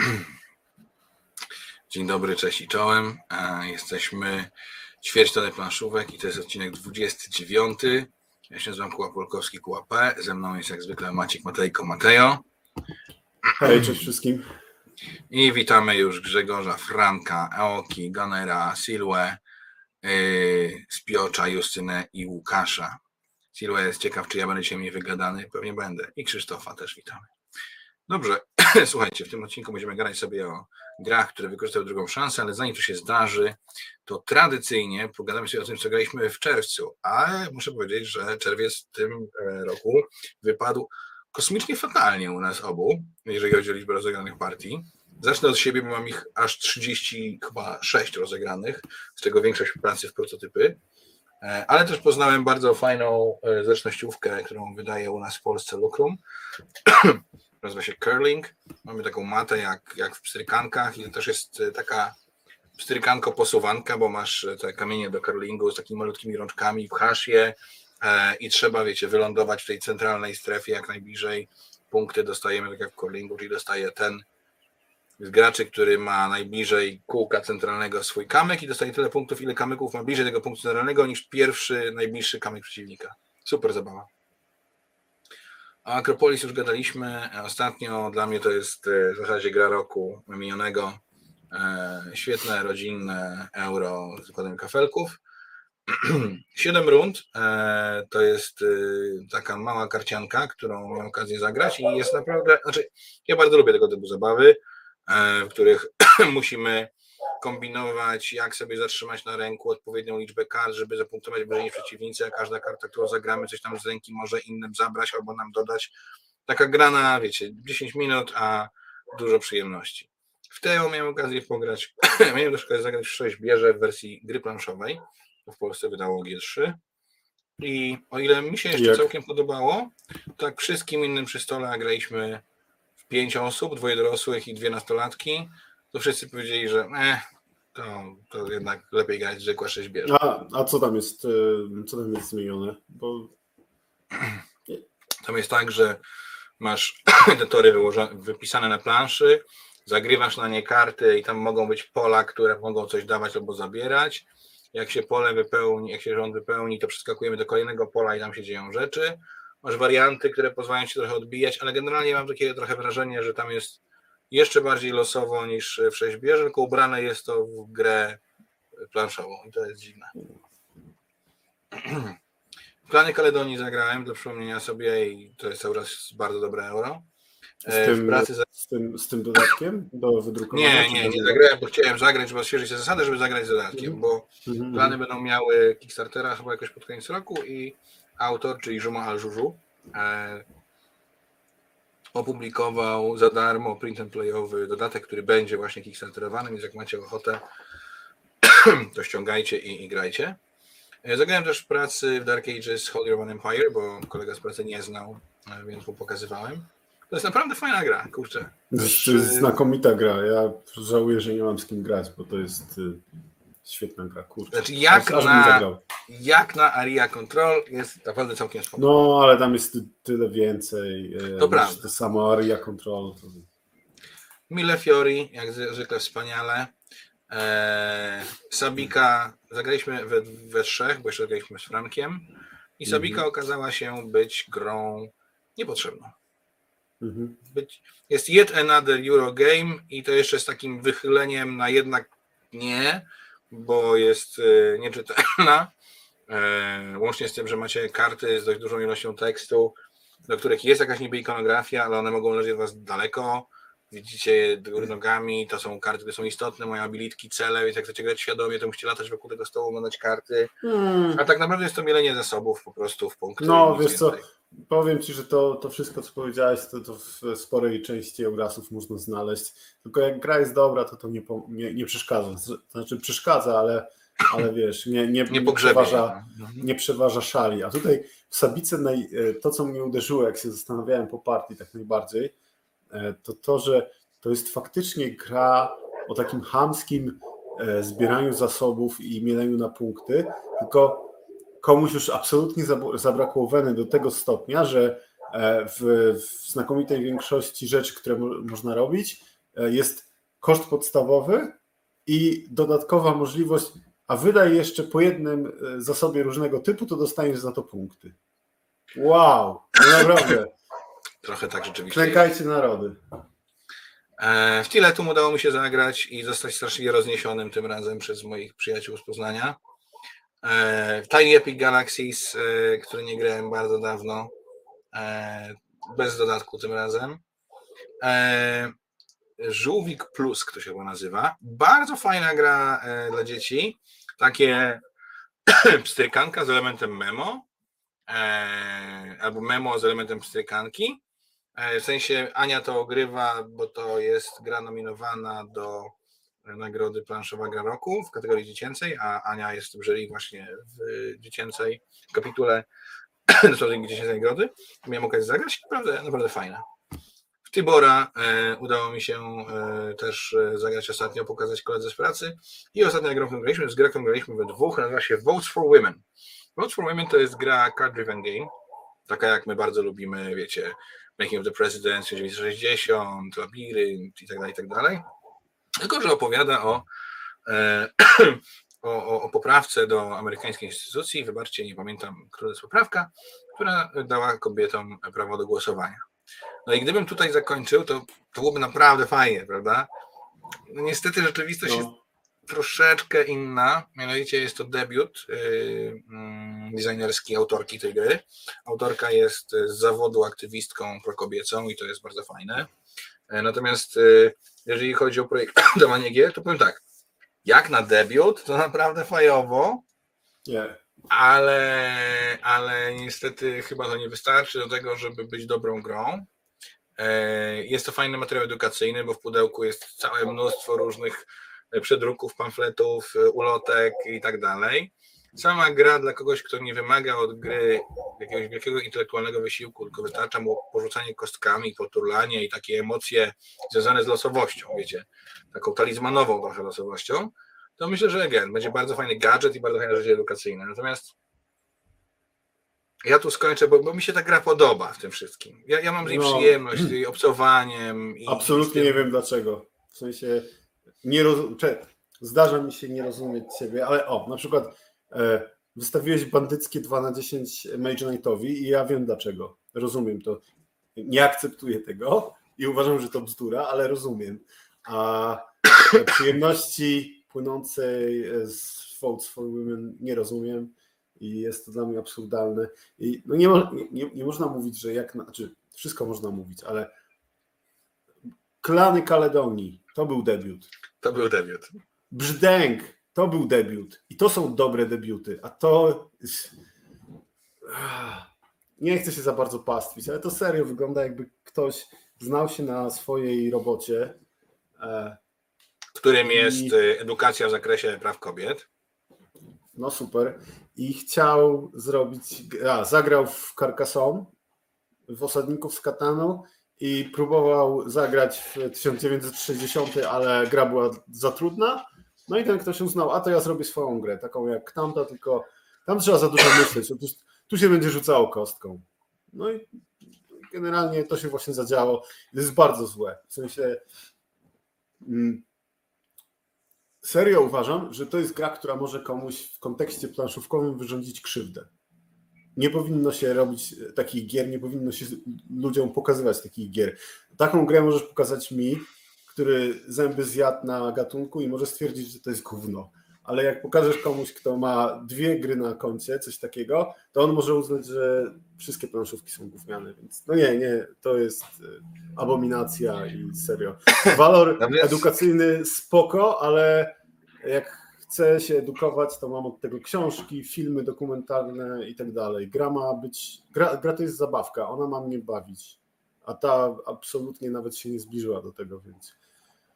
Dzień dobry, cześć i czołem. E, Jesteśmy ćwierć tony planszówek i to jest odcinek 29. Ja się nazywam Kuła Polkowski, Kuła P. Ze mną jest jak zwykle Maciek Matejko Matejo. Hej, cześć wszystkim. I witamy już Grzegorza, Franka, Aoki, Ganera, Silwe, yy, Spiocza, Justynę i Łukasza. Silwe jest ciekaw, czy ja będę dzisiaj mniej wygadany. Pewnie będę. I Krzysztofa też witamy. Dobrze, słuchajcie, w tym odcinku będziemy gadać sobie o grach, które wykorzystały drugą szansę, ale zanim to się zdarzy, to tradycyjnie pogadamy sobie o tym, co graliśmy w czerwcu. A muszę powiedzieć, że czerwiec w tym e, roku wypadł kosmicznie fatalnie u nas obu, jeżeli chodzi o liczbę rozegranych partii. Zacznę od siebie, bo mam ich aż 30, chyba 6 rozegranych, z czego większość pracy w prototypy. E, Ale też poznałem bardzo fajną e, zręcznościówkę, którą wydaje u nas w Polsce Lucrum. Nazywa się Curling. Mamy taką matę jak, jak w pstrykankach i to też jest e, taka pstrykanko posuwanka, bo masz e, te kamienie do curlingu z takimi malutkimi rączkami, pchasz je e, i trzeba, wiecie, wylądować w tej centralnej strefie jak najbliżej. Punkty dostajemy tak jak w curlingu, czyli dostaje ten z graczy, który ma najbliżej kółka centralnego swój kamyk i dostaje tyle punktów, ile kamyków ma bliżej tego punktu centralnego niż pierwszy, najbliższy kamyk przeciwnika. Super zabawa. O Akropolis już gadaliśmy. Ostatnio dla mnie to jest e, w zasadzie gra roku minionego. E, Świetne, rodzinne euro z zakładem kafelków. Siedem rund e, to jest taka mała karcianka, którą miałem okazję zagrać i jest naprawdę, znaczy ja bardzo lubię tego typu zabawy, w których musimy kombinować, jak sobie zatrzymać na ręku odpowiednią liczbę kart, żeby zapunktować bliżej przeciwnicy, a każda karta, którą zagramy, coś tam z ręki może innym zabrać albo nam dodać. Taka grana, wiecie, 10 minut, a dużo przyjemności. W tę miałem okazję pograć, miałem też okazję zagrać w 6 bierze w wersji gry planszowej, w Polsce wydało G3. I o ile mi się jeszcze Jak? całkiem podobało, tak wszystkim innym przy stole graliśmy w 5 osób, dwoje dorosłych i dwie nastolatki, to wszyscy powiedzieli, że eh, to, to jednak lepiej grać zwykłe 6 bierze. A, a co tam jest, e, co tam jest zmienione? Bo Tam jest tak, że masz te tory wypisane na planszy, zagrywasz na nie karty i tam mogą być pola, które mogą coś dawać albo zabierać. Jak się pole wypełni, jak się rząd wypełni, to przeskakujemy do kolejnego pola i tam się dzieją rzeczy. Masz warianty, które pozwalają ci trochę odbijać, ale generalnie mam takie trochę wrażenie, że tam jest jeszcze bardziej losowo niż w 6 bierze, tylko ubrane jest to w grę planszową i to jest dziwne. W planie Kaledonii zagrałem dla przypomnienia sobie i to jest cały czas bardzo dobre euro. z E, tym, za... z tym, z tym dodatkiem do wydrukowania? Nie, nie, do- nie zagrałem, bo chciałem zagrać, żeby odświeżyć te zasady, żeby zagrać z dodatkiem, bo Mhm, plany będą miały Kickstartera chyba jakoś pod koniec roku i autor, czyli Juma Al-Juju, e, opublikował za darmo print and playowy dodatek, który będzie właśnie kickstarterowany, więc jak macie ochotę, to ściągajcie i, i grajcie. E, Zagrałem też w pracy w Dark Ages Holy Roman Empire, bo kolega z pracy nie znał, e, więc mu pokazywałem. To jest naprawdę fajna gra, kurczę. To jest, to jest znakomita gra. Ja żałuję, że nie mam z kim grać, bo to jest y, świetna gra. Kurczę. Znaczy, jak Aż- na-. Jak na Aria Control jest naprawdę całkiem spoko. No, ale tam jest ty, tyle więcej. e, To prawda. To samo Aria Control. To... Mille Fiori, jak zwykle wspaniale. Eee, Sabika, zagraliśmy we, we trzech, bo jeszcze zagraliśmy z Frankiem. I Sabika Mhm. okazała się być grą niepotrzebną. Mhm. Być, jest yet another Eurogame i to jeszcze z takim wychyleniem na jednak nie, bo jest e, nieczytelna. E, łącznie z tym, że macie karty z dość dużą ilością tekstu, do których jest jakaś niby ikonografia, ale one mogą leżeć od was daleko. Widzicie je góry nogami, to są karty, które są istotne, mają abilitki, cele, więc jak chcecie grać świadomie, to musicie latać wokół tego stołu, oglądać karty. A tak naprawdę jest to mielenie zasobów po prostu w punkty. No, wiesz co, więcej. Powiem Ci, że to, to wszystko, co powiedziałeś, to, to w sporej części Eurasów można znaleźć. Tylko jak gra jest dobra, to to nie, nie, nie przeszkadza. Znaczy przeszkadza, ale, ale wiesz, nie, nie, Nie przeważa, no. nie przeważa szali. A tutaj w Sabice naj, e, to, co mnie uderzyło, jak się zastanawiałem po partii tak najbardziej, e, to to, że to jest faktycznie gra o takim chamskim e, zbieraniu zasobów i mieleniu na punkty, tylko komuś już absolutnie zab- zabrakło weny do tego stopnia, że e, w, w znakomitej większości rzeczy, które mo- można robić, e, jest koszt podstawowy i dodatkowa możliwość, a wydaj jeszcze po jednym e, zasobie różnego typu, to dostaniesz za to punkty. Wow, no naprawdę. Trochę tak rzeczywiście. Klękajcie narody. W Tiletum udało mi się zagrać i zostać straszliwie rozniesionym tym razem przez moich przyjaciół z Poznania. E, Tiny Epic Galaxies, e, który nie grałem bardzo dawno, bez dodatku tym razem. Żółwik Plus, kto się go nazywa. Bardzo fajna gra dla dzieci. Takie pstrykanka z elementem memo, albo memo z elementem pstrykanki. E, w sensie Ania to ogrywa, bo to jest gra nominowana do nagrody Planszowa Gra Roku w kategorii dziecięcej, a Ania jest w jury właśnie w dziecięcej kapitule dziecięcej nagrody. Miałem okazję zagrać, naprawdę, naprawdę fajna. W Tybora e, udało mi się e, też e, zagrać ostatnio, pokazać koledze z pracy i ostatnia gra, którą graliśmy, jest gra, którą graliśmy we dwóch, nazywa się Votes for Women. Votes for Women to jest gra card driven game, taka jak my bardzo lubimy, wiecie, Making of the President 1960, Labirynt i tak dalej, i tak dalej. Tylko, że opowiada o, e, o, o, o, poprawce do amerykańskiej instytucji, wybaczcie, nie pamiętam, która jest poprawka, która dała kobietom prawo do głosowania. No i gdybym tutaj zakończył, to, to byłoby naprawdę fajnie, prawda? No niestety rzeczywistość no. jest troszeczkę inna, mianowicie jest to debiut yy, mm, designerski autorki tej gry. Autorka jest z zawodu aktywistką prokobiecą i to jest bardzo fajne. E, natomiast yy, jeżeli chodzi o projektowanie gier, to powiem tak, jak na debiut, to naprawdę fajowo, yeah. ale, ale niestety chyba to nie wystarczy do tego, żeby być dobrą grą. E, jest to fajny materiał edukacyjny, bo w pudełku jest całe mnóstwo różnych przedruków, pamfletów, ulotek i tak dalej. Sama gra dla kogoś, kto nie wymaga od gry jakiegoś wielkiego intelektualnego wysiłku, tylko wystarcza mu porzucanie kostkami, poturlanie i takie emocje związane z losowością, wiecie, taką talizmanową trochę losowością, to myślę, że again, będzie bardzo fajny gadżet i bardzo fajne życie edukacyjne. Natomiast ja tu skończę, bo, bo mi się ta gra podoba w tym wszystkim. Ja, ja mam z niej no, przyjemność, z jej obcowaniem. Absolutnie tym... nie wiem dlaczego. W sensie nie zdarza mi się nie rozumieć ciebie, ale o, na przykład wystawiłeś bandyckie 2 na 10 Mage Knightowi i ja wiem dlaczego. Rozumiem to. Nie akceptuję tego i uważam, że to bzdura, ale rozumiem. A przyjemności płynącej z Votes for Women nie rozumiem i jest to dla mnie absurdalne. I no nie, nie, nie można mówić, że jak, znaczy wszystko można mówić, ale klany Kaledonii to był debiut. To był debiut. Brzdęk, to był debiut. I to są dobre debiuty. A to. Nie chcę się za bardzo pastwić, ale to serio wygląda, jakby ktoś znał się na swojej robocie. E, Którym jest i... E, edukacja w zakresie praw kobiet. No super. I chciał zrobić. A, zagrał w Carcassonne, w Osadników z Katanu i próbował zagrać w 1960, ale gra była za trudna. No i ten ktoś uznał, a to ja zrobię swoją grę, taką jak tamta, tylko tam trzeba za dużo myśleć, tu, tu się będzie rzucało kostką. No i generalnie to się właśnie zadziało. To jest bardzo złe. W sensie mm, serio uważam, że to jest gra, która może komuś w kontekście planszówkowym wyrządzić krzywdę nie powinno się robić takich gier, nie powinno się ludziom pokazywać takich gier. Taką grę możesz pokazać mi, który zęby zjadł na gatunku i może stwierdzić, że to jest gówno. Ale jak pokażesz komuś, kto ma dwie gry na koncie, coś takiego, to on może uznać, że wszystkie planszówki są gówniane. Więc no nie, nie, to jest e, abominacja i serio. Walor edukacyjny spoko, ale jak chcę się edukować, to mam od tego książki, filmy dokumentalne i tak dalej. Gra ma być, gra, gra to jest zabawka, ona ma mnie bawić, a ta absolutnie nawet się nie zbliżyła do tego, więc...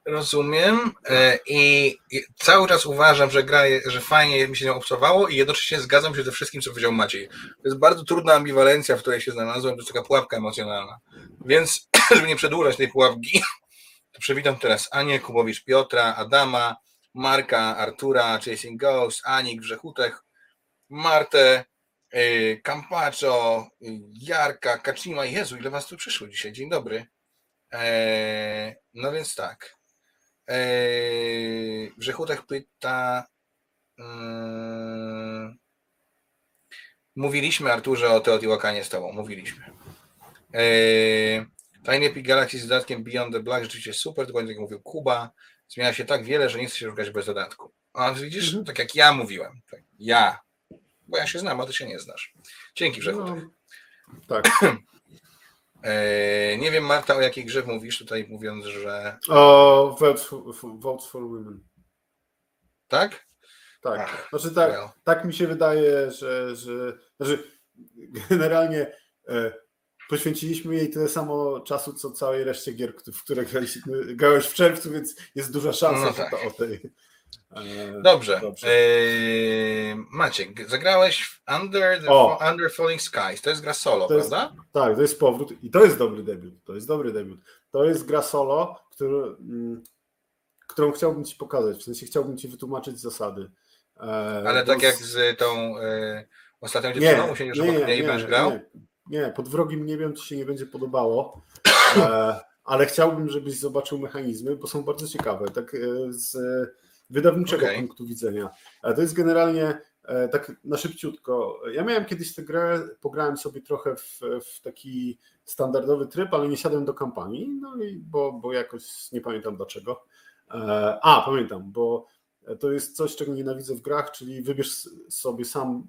Rozumiem e, i cały czas uważam, że gra, że fajnie mi się nią obcowało i jednocześnie zgadzam się ze wszystkim, co powiedział Maciej. To jest bardzo trudna ambiwalencja, w której się znalazłem, to jest taka pułapka emocjonalna. Więc, żeby nie przedłużać tej pułapki, to przywitam teraz Anię, Kubowicz Piotra, Adama, Marka, Artura, Chasing Ghost, Anik, Brzechutech, Martę, Kampaczo, y, Jarka, Kaczima. Jezu, ile was tu przyszło dzisiaj. Dzień dobry. Eee, no więc tak. Eee, pyta. Mm, mówiliśmy, Arturze, o Teotihuacanie z tobą. Mówiliśmy. Eee, Tajny Epic Galaxy z dodatkiem Beyond the Black rzeczywiście super, dokładnie tak jak mówił Kuba. Zmienia się tak wiele, że nie chce się szukać bez dodatku. A widzisz, Mhm. tak jak ja mówiłem. Tak, ja. Bo ja się znam, a ty się nie znasz. Dzięki, Grzechutek. No, tak. Eee, nie wiem, Marta, o jakiej grze mówisz tutaj, mówiąc, że. O, vote for, for- vote for Women. Tak? Tak. Ach, Znaczy tak, well. tak mi się wydaje, że, że znaczy generalnie e, poświęciliśmy jej tyle samo czasu, co całej reszcie gier, w które grałeś w czerwcu, więc jest duża szansa, No że tak. to o tej. E, Dobrze. Dobrze. Eee, Maciek, zagrałeś w Under, the, O. Under Falling Skies. To jest gra solo, To jest- prawda? Tak, to jest powrót i to jest dobry debiut. To jest dobry debiut. To jest gra solo, który, mm, którą chciałbym Ci pokazać. W sensie chciałbym Ci wytłumaczyć zasady. E, Ale tak jak z- z tą e, ostatnią Nie, dziewczyną, usiądziesz nie, nie, niej i nie, będziesz grał? nie, nie, pod wrogim Ci się nie będzie podobało, e, ale chciałbym, żebyś zobaczył mechanizmy, bo są bardzo ciekawe, tak e, z wydawniczego Okej. punktu widzenia. E, To jest generalnie e, tak na szybciutko. Ja miałem kiedyś tę grę, pograłem sobie trochę w, w taki standardowy tryb, ale nie siadłem do kampanii, no i bo, bo jakoś nie pamiętam dlaczego. E, A, pamiętam, bo to jest coś, czego nienawidzę w grach, czyli wybierz sobie sam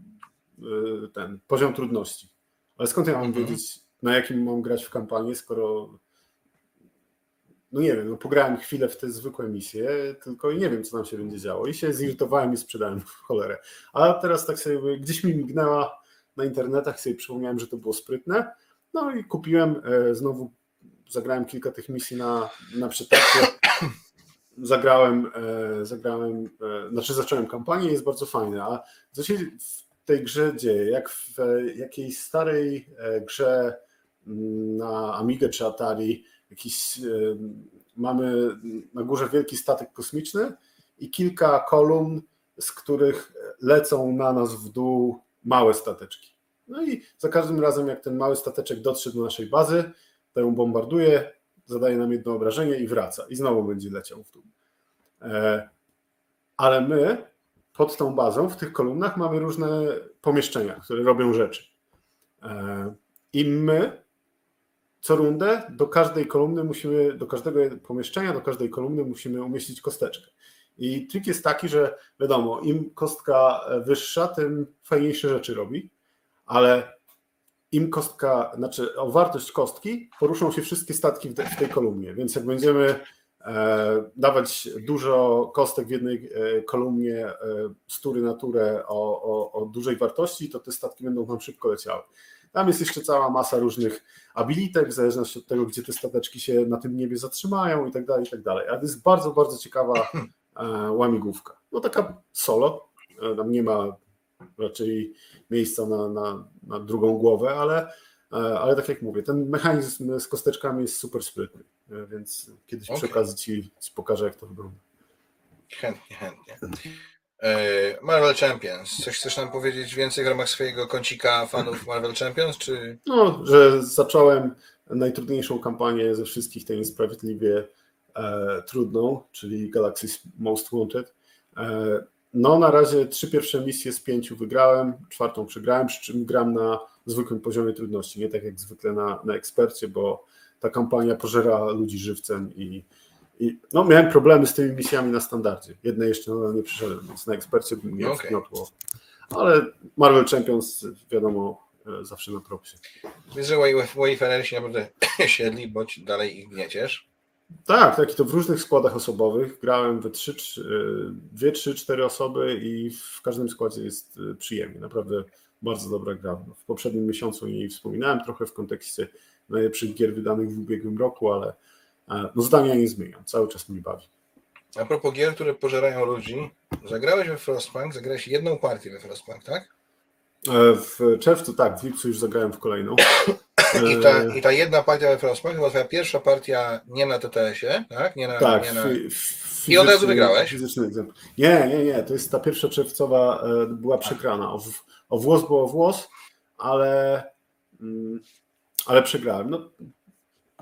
y, ten poziom trudności. Ale skąd ja mam Mhm. wiedzieć, na jakim mam grać w kampanię, skoro no nie wiem, no pograłem chwilę w te zwykłe misje, tylko nie wiem, co nam się będzie działo. I się zirytowałem i sprzedałem w cholerę. A teraz tak sobie gdzieś mi mignęła na internetach, sobie przypomniałem, że to było sprytne. No i kupiłem, e, znowu zagrałem kilka tych misji na, na przetarcie. Zagrałem, e, zagrałem, e, znaczy zacząłem kampanię, jest bardzo fajne. A co się w tej grze dzieje? Jak w jakiejś starej grze mm, na Amigę czy Atari, jakiś, mamy na górze wielki statek kosmiczny i kilka kolumn, z których lecą na nas w dół małe stateczki. No i za każdym razem, jak ten mały stateczek dotrze do naszej bazy, to ją bombarduje, zadaje nam jedno obrażenie i wraca. I znowu będzie leciał w dół. E, Ale my pod tą bazą w tych kolumnach mamy różne pomieszczenia, które robią rzeczy. E, I my co rundę do każdej kolumny musimy, do każdego pomieszczenia, do każdej kolumny musimy umieścić kosteczkę. I trik jest taki, że wiadomo, im kostka wyższa, tym fajniejsze rzeczy robi, ale im kostka, znaczy o wartość kostki poruszą się wszystkie statki w, te, w tej kolumnie, więc jak będziemy e, dawać dużo kostek w jednej e, kolumnie e, z tury na turę o, o, o dużej wartości, to te statki będą nam szybko leciały. Tam jest jeszcze cała masa różnych abilitek, w zależności od tego, gdzie te stateczki się na tym niebie zatrzymają i tak dalej, i tak dalej. Ale to jest bardzo, bardzo ciekawa e, łamigłówka. No taka solo, e, tam nie ma raczej miejsca na, na, na drugą głowę, ale, e, ale tak jak mówię, ten mechanizm z kosteczkami jest super sprytny, więc kiedyś przy Okej. okazji ci, ci pokażę, jak to wygląda. Chętnie, chętnie. Eee, Marvel Champions. Coś chcesz nam powiedzieć więcej w ramach swojego kącika fanów Marvel Champions, czy No, że zacząłem najtrudniejszą kampanię ze wszystkich, tę niesprawiedliwie e, trudną, czyli Galaxy's Most Wanted. E, no, na razie trzy pierwsze misje z pięciu wygrałem, czwartą przegrałem, przy czym gram na zwykłym poziomie trudności, nie tak jak zwykle na, na ekspercie, bo ta kampania pożera ludzi żywcem i, i no, miałem problemy z tymi misjami na standardzie. Jedne jeszcze nadal nie przyszedłem, więc na ekspercie bym mnie wkniotło. Ale Marvel Champions, wiadomo, e, zawsze na propsie. wiesz, że Wayfarersi naprawdę siedli, bo dalej ich gnieciesz? Tak, tak, i to w różnych składach osobowych. Grałem we trzy, trzy, y, dwie, trzy, cztery osoby i w każdym składzie jest y, przyjemnie. Naprawdę bardzo dobra gra. W poprzednim miesiącu o niej wspominałem trochę w kontekście najlepszych gier wydanych w ubiegłym roku, ale e, no zdania nie zmieniam. Cały czas mnie bawi. A propos gier, które pożerają ludzi, zagrałeś we Frostpunk, zagrałeś jedną partię we Frostpunk, tak? E, W czerwcu, tak, w lipcu już zagrałem w kolejną. I ta, E, i ta jedna partia we Frostpunk była twoja pierwsza partia nie na TTS-ie, tak? Nie na, Tak, nie na... fi- f- I od razu fizyczny- wygrałeś? Fizyczny. Nie, nie, nie. To jest ta pierwsza czerwcowa e, była przegrana. O, o włos było włos, ale, mm, ale przegrałem. No,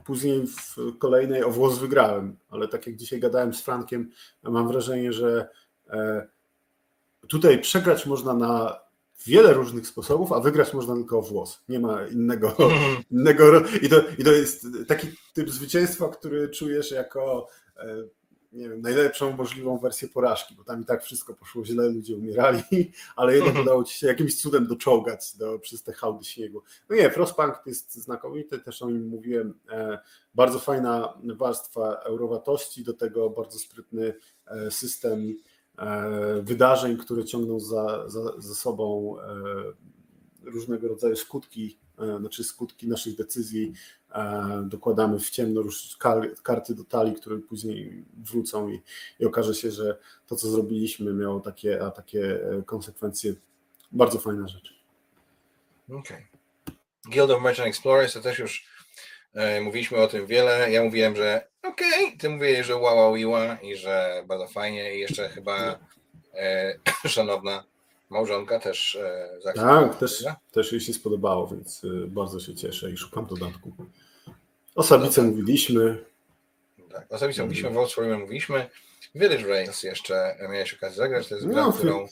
później w kolejnej o włos wygrałem, ale tak jak dzisiaj gadałem z Frankiem, mam wrażenie, że e, tutaj przegrać można na wiele różnych sposobów, a wygrać można tylko o włos. Nie ma innego. innego i, to, I to jest taki typ zwycięstwa, który czujesz jako e, nie wiem, najlepszą możliwą wersję porażki, bo tam i tak wszystko poszło źle, ludzie umierali, ale jednak udało ci się jakimś cudem doczołgać do, przez te hałdy śniegu. No nie, Frostpunk jest znakomity, też o nim mówiłem, e, bardzo fajna warstwa eurowatości, do tego bardzo sprytny e, system e, wydarzeń, które ciągną za, za, za sobą różnego rodzaju skutki, znaczy skutki naszych decyzji dokładamy w ciemno karty do talii, które później wrócą i, i okaże się, że to, co zrobiliśmy, miało takie, a takie e, konsekwencje. Bardzo fajna rzecz. Okay. Guild of Merchant Explorers to też już e, mówiliśmy o tym wiele. Ja mówiłem, że okej, okay. ty mówiłeś, że wow, wow, iła i że bardzo fajnie i jeszcze chyba e, szanowna małżonka też e, Tak, też, też jej się spodobało, więc e, bardzo się cieszę i szukam dodatku. O Sabice no tak. mówiliśmy. Tak, o Sabice mówiliśmy, o mówiliśmy. Village Race jeszcze miałeś okazję zagrać, to jest gra, no, którą...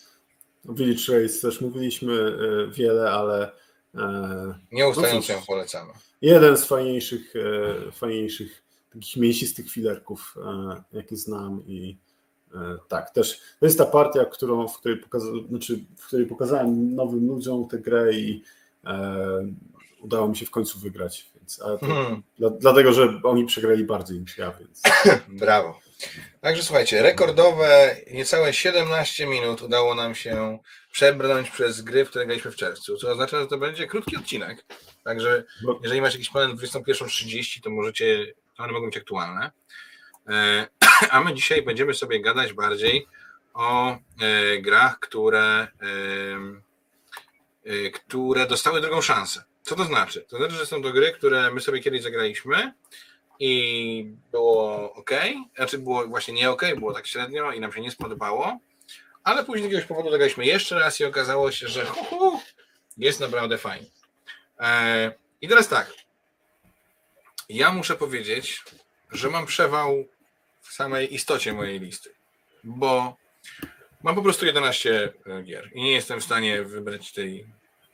Village Race też mówiliśmy e, wiele, ale... E, Nieustająco no ją polecamy. Jeden z fajniejszych, e, fajniejszych takich mięsistych filerków, jakie znam i tak, też to jest ta partia, którą, w, której pokaza- znaczy, w której pokazałem nowym ludziom tę grę i udało mi się w końcu wygrać. Więc, hmm. dla, dlatego, że oni przegrali bardziej niż ja, więc. Brawo. Także słuchajcie, rekordowe niecałe 17 minut udało nam się przebrnąć przez gry, w które graliśmy w czerwcu, co oznacza, że to będzie krótki odcinek. Także jeżeli macie jakiś plan na 21.30, to możecie, to one mogą być aktualne. E, a my dzisiaj będziemy sobie gadać bardziej o e, grach, które, e, które dostały drugą szansę. Co to znaczy? To znaczy, że są to gry, które my sobie kiedyś zagraliśmy i było ok, znaczy było właśnie nie ok, było tak średnio i nam się nie spodobało, ale później z jakiegoś powodu zagraliśmy jeszcze raz i okazało się, że hu, hu, jest naprawdę fajnie. I teraz tak. Ja muszę powiedzieć, że mam przewał w samej istocie mojej listy, bo mam po prostu 11 gier i nie jestem w stanie wybrać tej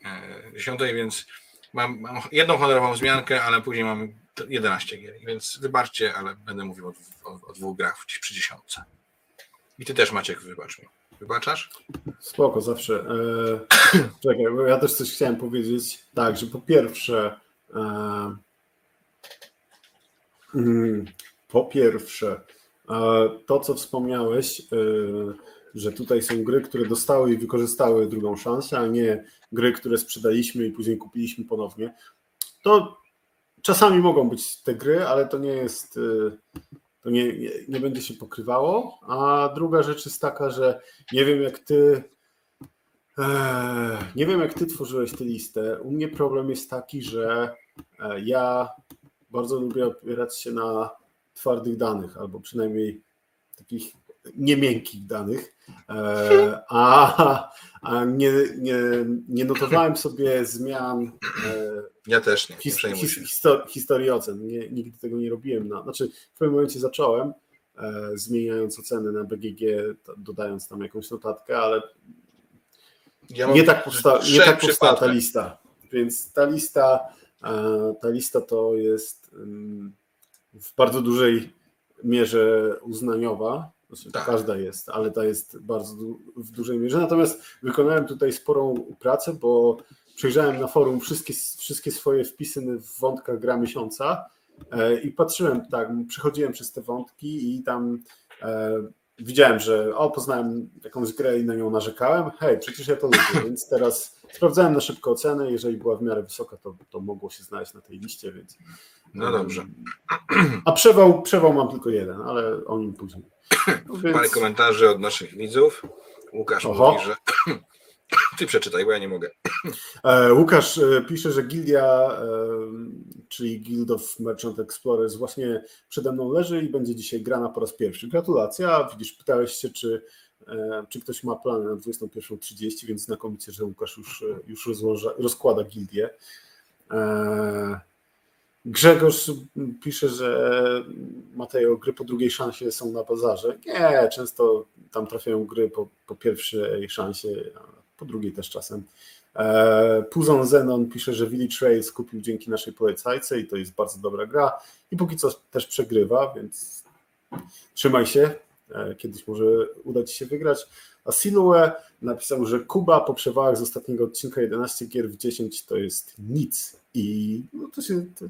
e, dziesiątej, więc Mam, mam jedną honorową wzmiankę, ale później mam 11 gier, więc wybaczcie, ale będę mówił o, o, o dwóch grach przy dziesiątce. I ty też Maciek, wybacz mi. Wybaczasz? Spoko, zawsze. Eee, czekaj, bo ja też coś chciałem powiedzieć. Tak, że po pierwsze e, po pierwsze e, to, co wspomniałeś, e, że tutaj są gry, które dostały i wykorzystały drugą szansę, a nie gry, które sprzedaliśmy i później kupiliśmy ponownie. To czasami mogą być te gry, ale to nie jest, y, to nie, nie będzie się pokrywało. A druga rzecz jest taka, że nie wiem jak ty, nie wiem jak ty tworzyłeś tę listę. U mnie problem jest taki, że e, ja bardzo lubię opierać się na twardych danych, albo przynajmniej takich niemiękkich danych, e, a, a nie, nie, nie notowałem sobie zmian. E, ja też nie. His, his, histor, historii ocen. Nie, nigdy tego nie robiłem. Na, znaczy, w pewnym momencie zacząłem, e, zmieniając oceny na BGG, dodając tam jakąś notatkę, ale ja nie tak, powsta, nie tak powstała ta lista. Więc ta lista, ta lista to jest mm, w bardzo dużej mierze uznaniowa, znaczy, tak. Każda jest, ale ta jest bardzo du w dużej mierze. Natomiast wykonałem tutaj sporą pracę, bo przejrzałem na forum wszystkie, wszystkie swoje wpisy w wątkach gra miesiąca e, i patrzyłem tak, przechodziłem przez te wątki i tam e, widziałem, że o, poznałem jakąś grę i na nią narzekałem. Hej, przecież ja to lubię, więc teraz sprawdzałem na szybko ocenę. Jeżeli była w miarę wysoka, to, to mogło się znaleźć na tej liście, więc. No dobrze. A przewał, przewał mam tylko jeden, ale o nim później. No więc... Parę komentarzy od naszych widzów. Łukasz Oho. mówi, że. Ty przeczytaj, bo ja nie mogę. E, Łukasz e, pisze, że gildia, e, czyli Guild of Merchant Explorers, właśnie przede mną leży i będzie dzisiaj grana po raz pierwszy. Gratulacje. Widzisz, pytałeś się, czy, czy ktoś ma plany na 21.30, więc znakomicie, że Łukasz już, już rozłoża, rozkłada gildię. Grzegorz pisze, że Mateo, gry po drugiej szansie są na bazarze. Nie, często tam trafiają gry po, po pierwszej szansie, po drugiej też czasem. E, Puzon Zenon pisze, że Village Race kupił dzięki naszej polecajce i to jest bardzo dobra gra i póki co też przegrywa, więc trzymaj się, e, kiedyś może uda Ci się wygrać. A Silue napisał, że Kuba po przewałach z ostatniego odcinka 11 gier w 10 to jest nic. I no to, się, to,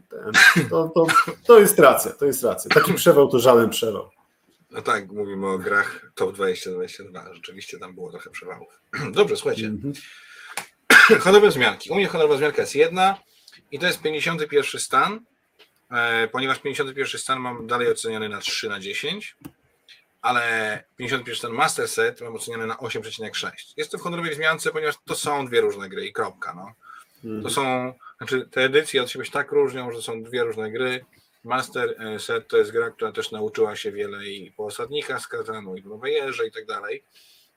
to, to, to jest racja, to jest racja. Taki przewał to żaden przewał. No tak, mówimy o grach top 20-22. Rzeczywiście tam było trochę przewałów. Dobrze, słuchajcie. Mm -hmm. Honorowe zmianki. U mnie honorowa zmianka jest jedna i to jest 51 stan, e, ponieważ 51 stan mam dalej oceniony na 3 na 10 ale 51 ten master set mam oceniony na 8,6. Jest to w honorowej zmiance, ponieważ to są dwie różne gry i kropka. No. Mm. To są, znaczy te edycje od siebie się tak różnią, że są dwie różne gry. Master e, set to jest gra, która też nauczyła się wiele i po osadnikach z Kazanu, i po Nowej Jerze i tak dalej.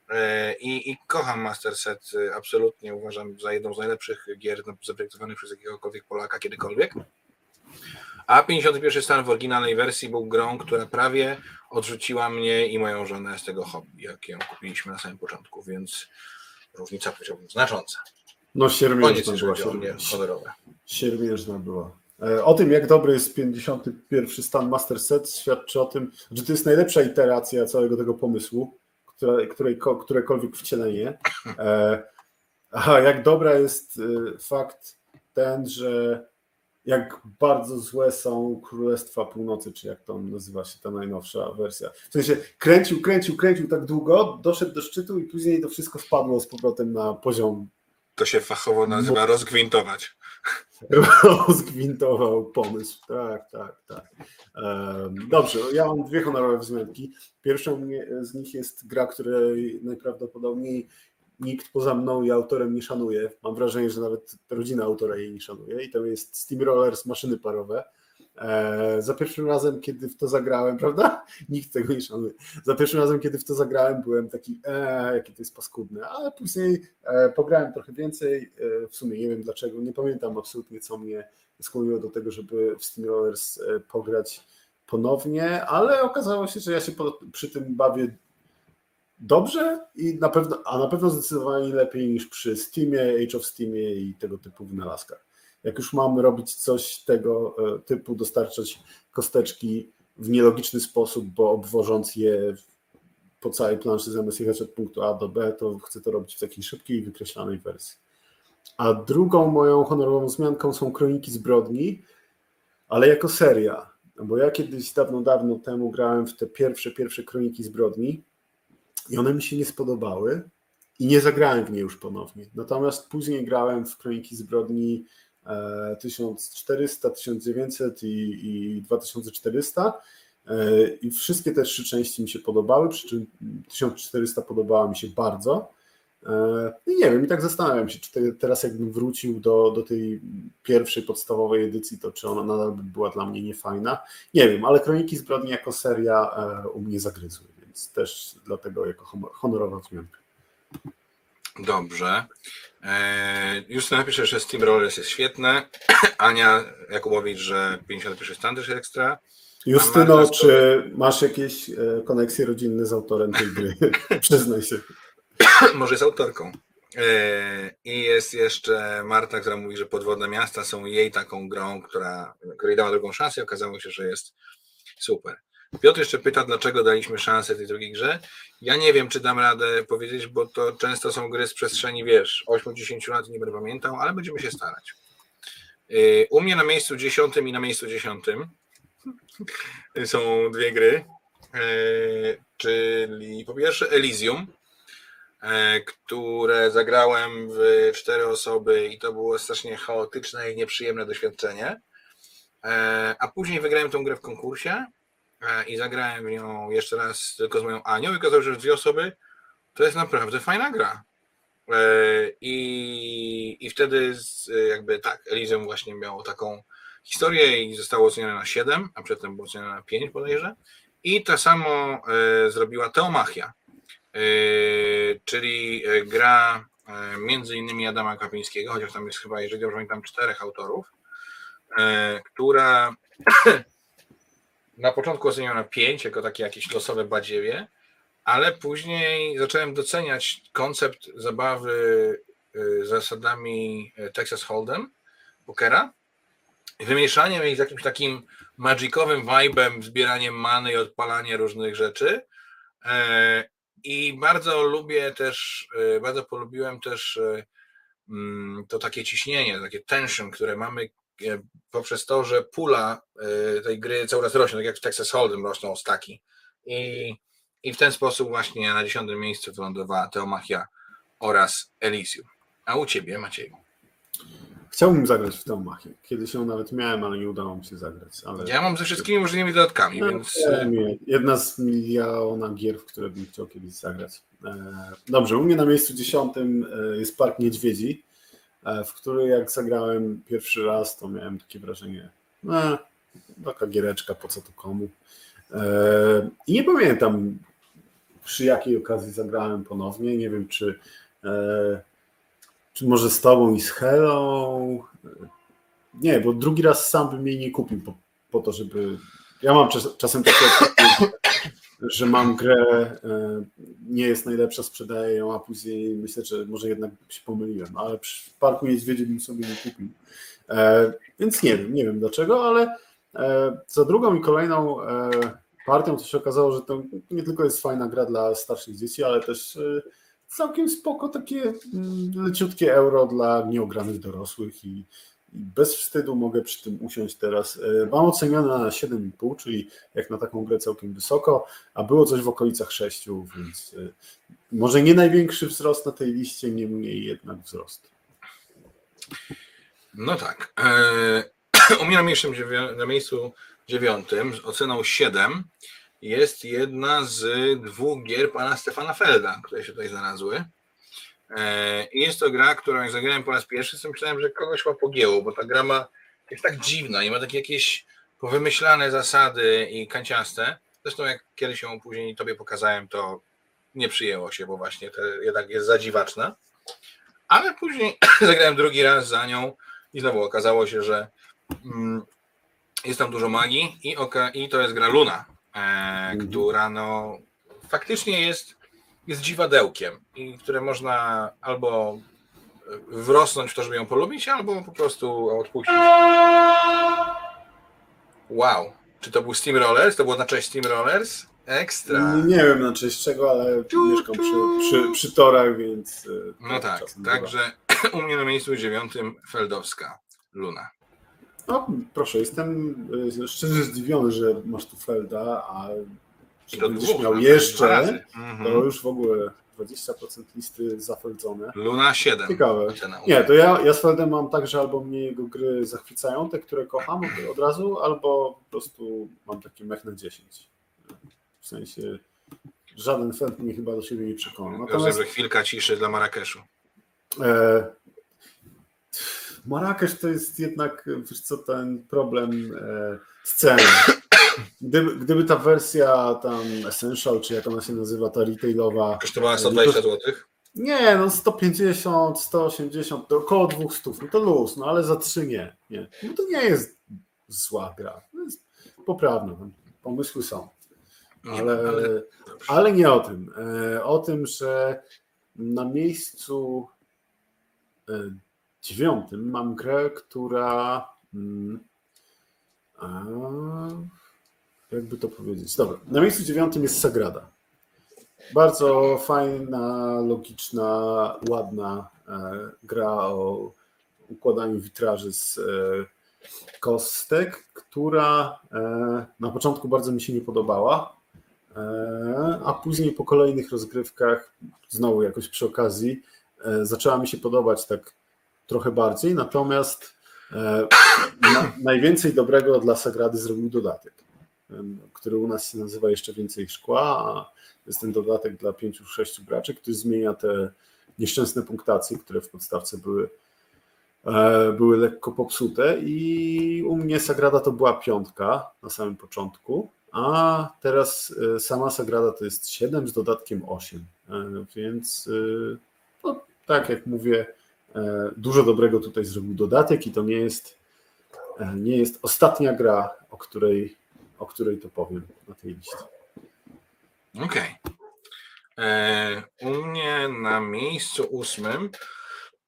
E, I, I, kocham Master Set, e, absolutnie uważam za jedną z najlepszych gier zaprojektowanych przez jakiegokolwiek Polaka kiedykolwiek. A 51 stan w oryginalnej wersji był grą, która prawie odrzuciła mnie i moją żonę z tego hobby, jakie ją kupiliśmy na samym początku, więc różnica powiedziałbym znacząca. No siermiężna była. Siermiężna była. E, o tym, jak dobry jest 51 stan Master Set, świadczy o tym, że to jest najlepsza iteracja całego tego pomysłu, która, której, którekolwiek wcielenie. E, a jak dobra jest e, fakt ten, że jak bardzo złe są Królestwa Północy, czy jak to nazywa się ta najnowsza wersja. W sensie kręcił, kręcił, kręcił tak długo, doszedł do szczytu i później to wszystko spadło z powrotem na poziom. To się fachowo nazywa rozgwintować. Rozgwintował pomysł. Tak, tak, tak. Dobrze, ja mam dwie honorowe wzmianki. Pierwszą z nich jest gra, której najprawdopodobniej nikt poza mną i autorem nie szanuje. Mam wrażenie, że nawet rodzina autora jej nie szanuje. I to jest Steamrollers maszyny parowe. E, za pierwszym razem, kiedy w to zagrałem, prawda? Nikt tego nie szanuje. Za pierwszym razem, kiedy w to zagrałem, byłem taki, eee, jakie to jest paskudne, ale później e, pograłem trochę więcej. E, w sumie nie wiem dlaczego, nie pamiętam absolutnie, co mnie skłoniło do tego, żeby w Steamrollers e, pograć ponownie, ale okazało się, że ja się po, przy tym bawię dobrze i na pewno, a na pewno zdecydowanie lepiej niż przy Steamie, Age of Steamie i tego typu wynalazkach. Jak już mamy robić coś tego e, typu, dostarczać kosteczki w nielogiczny sposób, bo obwożąc je po całej planszy zamiast jechać od punktu A do B, to chcę to robić w takiej szybkiej wykreślanej wersji. A drugą moją honorową zmianką są Kroniki Zbrodni, ale jako seria. Bo ja kiedyś dawno, dawno temu grałem w te pierwsze, pierwsze Kroniki Zbrodni i one mi się nie spodobały i nie zagrałem w nie już ponownie. Natomiast później grałem w Kroniki Zbrodni 1400, e, 1900 i, i 2400 e, i wszystkie te trzy części mi się podobały, przy czym 1400 podobała mi się bardzo. E, I nie wiem, i tak zastanawiam się, czy teraz jakbym wrócił do, do tej pierwszej podstawowej edycji, to czy ona nadal by była dla mnie niefajna. Nie wiem, ale Kroniki Zbrodni jako seria u mnie zagryzły więc też dlatego jako honorowa wzmianka. Dobrze. Eee, Justyna napisze, że Steam Rollers jest świetne. Ania Jakubowicz, że 51 stan też jest ekstra. Justyno, czy masz jakieś e, koneksje rodzinne z autorem tej gry? Przyznaj się. Może z autorką. Eee, I jest jeszcze Marta, która mówi, że podwodne miasta są jej taką grą, która, której dała drugą szansę i okazało się, że jest super. Piotr jeszcze pyta, dlaczego daliśmy szansę tej drugiej grze. Ja nie wiem, czy dam radę powiedzieć, bo to często są gry z przestrzeni, wiesz, 8-10 lat, nie będę pamiętał, ale będziemy się starać. Y, u mnie na miejscu dziesiątym i na miejscu dziesiątym są dwie gry, y, czyli po pierwsze Elysium, y, które zagrałem w cztery osoby i to było strasznie chaotyczne i nieprzyjemne doświadczenie. A później wygrałem tę grę w konkursie i zagrałem w nią jeszcze raz tylko z moją Anią i okazało się, że dwie osoby to jest naprawdę fajna gra. E, I, i wtedy jakby tak, Elysium właśnie miało taką historię i zostało ocenione na 7, a przedtem było ocenione na 5 bodajże. I to samo e, zrobiła Teomachia, czyli gra między innymi Adama Kapińskiego, chociaż tam jest chyba, jeżeli dobrze pamiętam, czterech autorów e, która na początku oceniona na 5 jako takie jakieś losowe badziewie, ale później zacząłem doceniać koncept zabawy y, zasadami y, Texas Hold'em, pokera, wymieszaniem ich z jakimś takim magicowym vibem, zbieraniem many i odpalanie różnych rzeczy. E, I bardzo lubię też, y, bardzo polubiłem też mm, to takie ciśnienie, takie tension, które mamy poprzez to, że pula tej gry cały raz rośnie, tak jak w Texas Hold'em rosną staki. I i w ten sposób właśnie na dziesiątym miejscu wylądowała Teomachia oraz Elysium. A u ciebie, Macieju? Chciałbym zagrać w Teomachię. Kiedyś ją nawet miałem, ale nie udało mi się zagrać. Ale... Ja mam ze wszystkimi możliwymi dodatkami, no, więc... Jedna z miliona gier, w które bym chciał kiedyś zagrać. E, dobrze, u mnie na miejscu dziesiątym e, jest Park Niedźwiedzi, e, w który jak zagrałem pierwszy raz, to miałem takie wrażenie, no, taka giereczka, po co to komu. I nie pamiętam przy jakiej okazji zagrałem ponownie. Nie wiem, czy, e, czy może z tobą i z Helą. Nie, bo drugi raz sam bym jej nie kupił po, po to, żeby. Ja mam czas, czasem takie, że mam grę, e, nie jest najlepsza, sprzedaję ją, a później myślę, że może jednak się pomyliłem, ale przy Parku Niedźwiedzie bym sobie nie kupił. E, więc nie wiem, nie wiem dlaczego, ale e, za drugą i kolejną partią, to się okazało, że to nie tylko jest fajna gra dla starszych dzieci, ale też całkiem spoko takie mm, leciutkie euro dla nieogranych dorosłych i, bez wstydu mogę przy tym usiąść teraz. E, mam ocenione na 7,5, czyli jak na taką grę całkiem wysoko, a było coś w okolicach 6, więc e, może nie największy wzrost na tej liście, niemniej jednak wzrost. No tak. U mnie na miejscu, na miejscu dziewiątym z oceną 7 jest jedna z dwóch gier pana Stefana Felda, które się tutaj znalazły. E, I jest to gra, którą jak zagrałem po raz pierwszy, to myślałem, że kogoś ma pogięło, bo ta gra ma, jest tak dziwna i ma takie jakieś powymyślane zasady i kanciaste. Zresztą jak kiedyś ją później tobie pokazałem, to nie przyjęło się, bo właśnie to jednak jest zadziwaczna. Ale później zagrałem drugi raz za nią i znowu okazało się, że mm, jest tam dużo magii i, oka, i to jest gra Luna, e, mhm. która no faktycznie jest, jest dziwadełkiem i które można albo wrosnąć w to, żeby ją polubić, albo po prostu odpuścić. Wow. Czy to był Steam Rollers? To było na cześć Steam Rollers? Ekstra. Nie, wiem na cześć czego, ale tu, mieszkam tu. Przy, przy, przy torach, więc. E, no tak, także u mnie na miejscu dziewiątym Feldowska Luna. No, proszę, jestem e, szczerze zdziwiony, że masz tu Felda, a to będziesz miał jeszcze, mhm. to już w ogóle 20% listy zafeldzone. Luna 7. Ciekawe. Nie, to ja, ja z Feldem mam tak, że albo mnie jego gry zachwycają, te, które kocham od razu, albo po prostu mam taki mech na 10. W sensie żaden Feld mnie chyba do siebie nie przekonał. Natomiast, Rozumiem, że chwilka ciszy dla Marrakeszu. E, Marrakesz to jest jednak, wiesz co, ten problem e, sceny. Gdyby, gdyby ta wersja tam Essential, czy jak ona się nazywa, ta retailowa. Kosztowała 120 e, zł? Nie, no 150, 180, to około 200, no to luz, no ale za 3 nie. nie. No to nie jest zła gra. To jest poprawna, pomysły są. Ale, nie, ale, ale nie o tym. E, o tym, że na miejscu dziewiątym mam grę, która. A, jakby to powiedzieć? Dobra. Na miejscu dziewiątym jest Sagrada. Bardzo fajna, logiczna, ładna e, gra o układaniu witraży z e, kostek, która e, na początku bardzo mi się nie podobała, a później po kolejnych rozgrywkach, znowu jakoś przy okazji, zaczęła mi się podobać tak trochę bardziej, natomiast na, najwięcej dobrego dla Sagrady zrobił dodatek, który u nas się nazywa jeszcze więcej szkła, a jest ten dodatek dla pięciu, sześciu graczy, który zmienia te nieszczęsne punktacje, które w podstawce były, e, były lekko popsute. I u mnie Sagrada to była piątka na samym początku, a teraz e, sama Sagrada to jest 7 z dodatkiem 8, więc no, tak jak mówię, E, dużo dobrego tutaj zrobił dodatek i to nie jest nie jest ostatnia gra, o której, o której to powiem na tej liście. Okej. Okay. U mnie na miejscu ósmym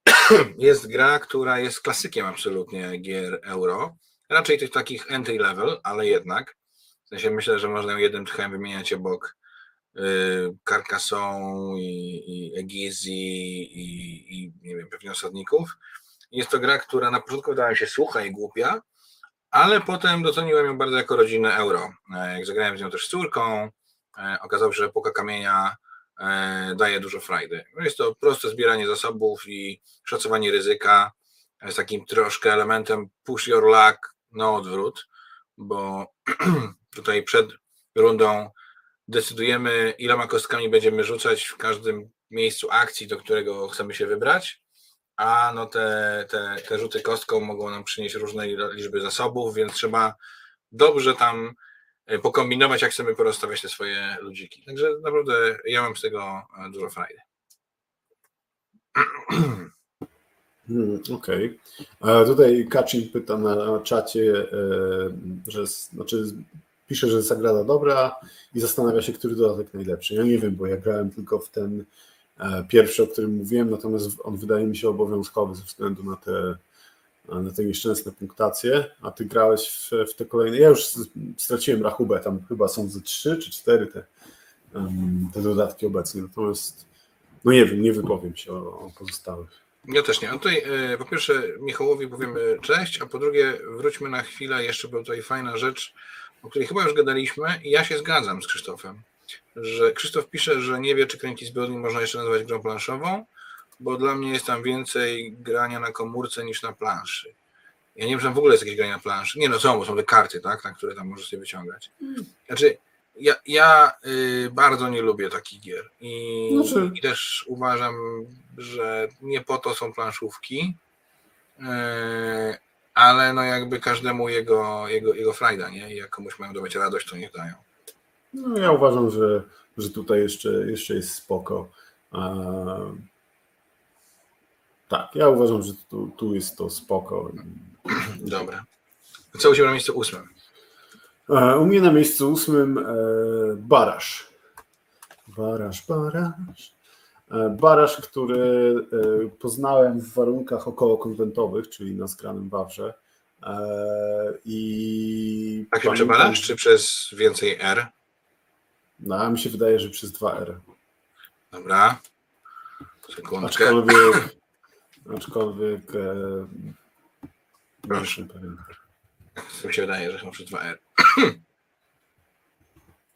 jest gra, która jest klasykiem absolutnie gier euro. Raczej tych takich entry level, ale jednak. W sensie myślę, że można jednym tchem wymieniać obok y, Carcassonne i, i Egizy i, i nie wiem, pewnie osadników. Jest to gra, która na początku wydała mi się słucha i głupia, ale potem doceniłem ją bardzo jako rodzinę euro. E, jak zagrałem z nią też z córką, e, okazało się, że epoka kamienia e, daje dużo frajdy. Jest to proste zbieranie zasobów i szacowanie ryzyka z takim troszkę elementem push your luck, no odwrót, bo tutaj przed rundą decydujemy, iloma kostkami będziemy rzucać w każdym miejscu akcji, do którego chcemy się wybrać a no te, te, te rzuty kostką mogą nam przynieść różne liczby zasobów, więc trzeba dobrze tam e, pokombinować, jak chcemy porozstawiać te swoje ludziki. Także naprawdę ja mam z tego e, dużo frajdy. Hmm, Okej. Okay. Tutaj Kaczyn pyta na czacie, e, że znaczy pisze, że zagrada dobra i zastanawia się, który dodatek najlepszy. Ja nie wiem, bo ja grałem tylko w ten pierwszy, o którym mówiłem, natomiast on wydaje mi się obowiązkowy ze względu na te, na te nieszczęsne punktacje, a ty grałeś w, w te kolejne. Ja już straciłem rachubę, tam chyba są ze trzy czy cztery te, te dodatki obecnie, natomiast no nie wiem, nie wypowiem się o, o pozostałych. Ja też nie. A tutaj e, po pierwsze Michałowi powiemy cześć, a po drugie wróćmy na chwilę, jeszcze była tutaj fajna rzecz, o której chyba już gadaliśmy i ja się zgadzam z Krzysztofem że Krzysztof pisze, że nie wie, czy kręcić zbrodni można jeszcze nazwać grą planszową, bo dla mnie jest tam więcej grania na komórce niż na planszy. Ja nie wiem, czy tam w ogóle jest jakieś granie na planszy. Nie no, są, są te karty, tak, na które tam możesz sobie wyciągać. Hmm. Znaczy, ja, ja y, bardzo nie lubię takich gier I, znaczy... i też uważam, że nie po to są planszówki, y, ale no jakby każdemu jego, jego, jego frajda, nie? I jak komuś mają dawać radość, to niech dają. No, ja uważam, że, że tutaj jeszcze, jeszcze jest spoko. tak, ja uważam, że tu, tu jest to spoko. Dobra. Co u Ciebie na miejscu ósmym? u mnie na miejscu ósmym e, Barasz. Barasz, Barasz. E, barasz, który e, poznałem w warunkach okołokonwentowych, czyli na skranym Wawrze. I tak się przebalasz, czy przez więcej R? No, a mi się wydaje, że przez 2R. Dobra. Sekundkę. Aczkolwiek, aczkolwiek e, Proszę. pewien. Mi się wydaje, że chyba przez 2R.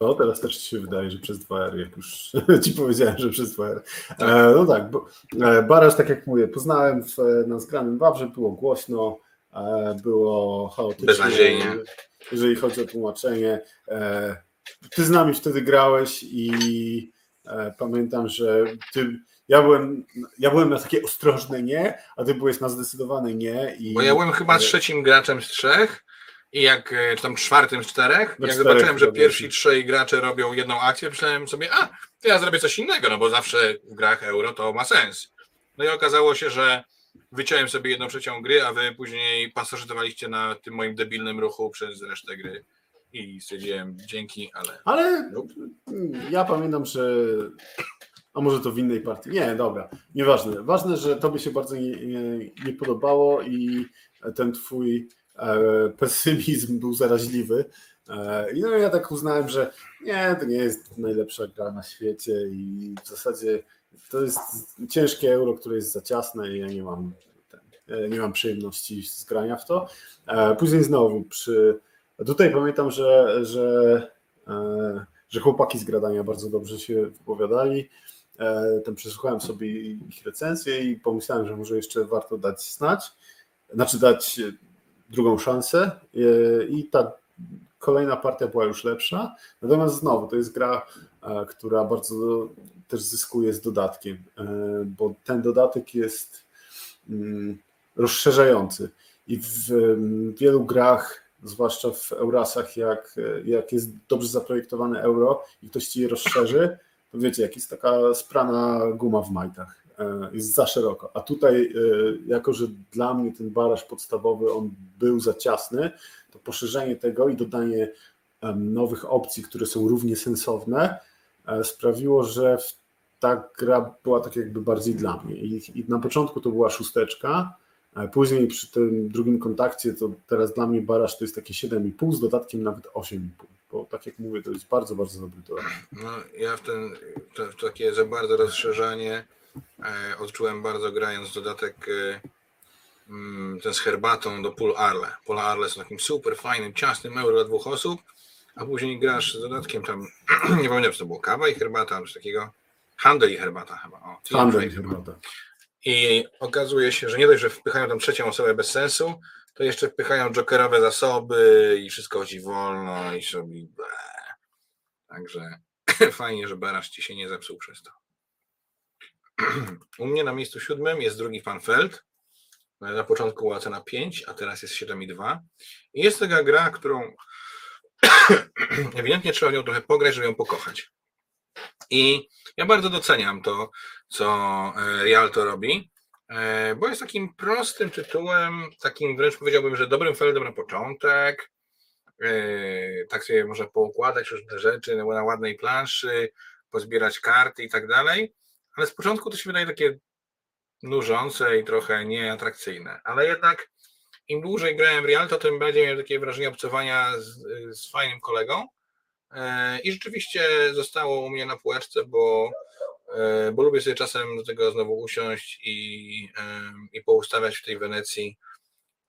No, teraz też ci się wydaje, że przez 2R, jak już ci powiedziałem, że przez 2R. Tak. E, no tak, bo, e, Baraż, tak jak mówię, poznałem w, na zgranym Wawrze, było głośno, e, było chaotycznie. Beznadziejnie. Jeżeli chodzi o tłumaczenie. E, ty z nami wtedy grałeś i e, pamiętam, że ty, ja byłem, ja byłem na takie ostrożne nie, a ty byłeś na zdecydowane nie. I, Bo ja byłem chyba trzecim graczem z trzech i jak e, tam czwartym z czterech, jak czterech zobaczyłem, że pierwsi trzej gracze robią jedną akcję, myślałem sobie, a, to ja zrobię coś innego, no bo zawsze w grach euro to ma sens. No i okazało się, że wyciąłem sobie jedną trzecią gry, a wy później pasożytowaliście na tym moim debilnym ruchu przez resztę gry i stwierdziłem dzięki, ale. Ale ja pamiętam, że. A może to w innej partii? Nie, dobra, nieważne. Ważne, że tobie się bardzo nie, nie, nie podobało i ten twój e, pesymizm był zaraźliwy. E, I no ja tak uznałem, że nie, to nie jest najlepsza gra na świecie i w zasadzie to jest ciężkie euro, które jest za ciasne i ja nie mam, ten, e, nie mam przyjemności z grania w to. E, później znowu przy tutaj pamiętam, że, że, e, że chłopaki z gradania bardzo dobrze się wypowiadali. E, tam przesłuchałem sobie ich recenzję i pomyślałem, że może jeszcze warto dać znać, znaczy dać drugą szansę e, i ta kolejna partia była już lepsza. Natomiast znowu to jest gra, która bardzo też zyskuje z dodatkiem, bo ten dodatek jest mm, rozszerzający i w wielu grach zwłaszcza w Eurasach, jak, jak jest dobrze zaprojektowane euro i ktoś ci je rozszerzy, to wiecie, jak jest taka sprana guma w majtach. e, jest za szeroko. A tutaj, jako że dla mnie ten baraż podstawowy on był za ciasny, to poszerzenie tego i dodanie nowych opcji, które są równie sensowne, sprawiło, że ta gra była tak jakby bardziej dla mnie. I, na początku to była szósteczka, później przy tym drugim kontakcie to teraz dla mnie baraż to jest takie 7,5 z dodatkiem nawet 8,5 bo tak jak mówię, to jest bardzo, bardzo dobry tor. No, ja w, ten, w takie za bardzo rozszerzanie e, odczułem bardzo grając dodatek e, mm, ten z herbatą do Pool Arle. Pool Arle są takim super fajnym, ciasnym euro dla dwóch osób, a później grasz z dodatkiem tam, nie pamiętam, czy to było kawa i herbata, coś takiego. Handel i herbata chyba. O, Handel i herbata. I okazuje się, że nie dość, że wpychają tam trzecią osobę bez sensu, to jeszcze wpychają jokerowe zasoby i wszystko ci wolno i sobie. Także fajnie, że Barasz ci się nie zepsuł przez to. U mnie na miejscu siódmym jest drugi pan Feld. Na początku była cena 5, a teraz jest 7,2. I jest taka gra, którą ewidentnie trzeba w nią trochę pograć, żeby ją pokochać. I ja bardzo doceniam to, co e, Real to robi. E, bo jest takim prostym tytułem, takim wręcz powiedziałbym, że dobrym feldem na początek. E, tak sobie można poukładać różne rzeczy na ładnej planszy, pozbierać karty i tak dalej. Ale z początku to się wydaje takie nużące i trochę nieatrakcyjne. Ale jednak im dłużej grałem w Real, to tym bardziej miałem takie wrażenie obcowania z, z fajnym kolegą. E, I rzeczywiście zostało u mnie na półeczce, bo E, bo lubię sobie czasem do tego znowu usiąść i, i poustawiać w tej Wenecji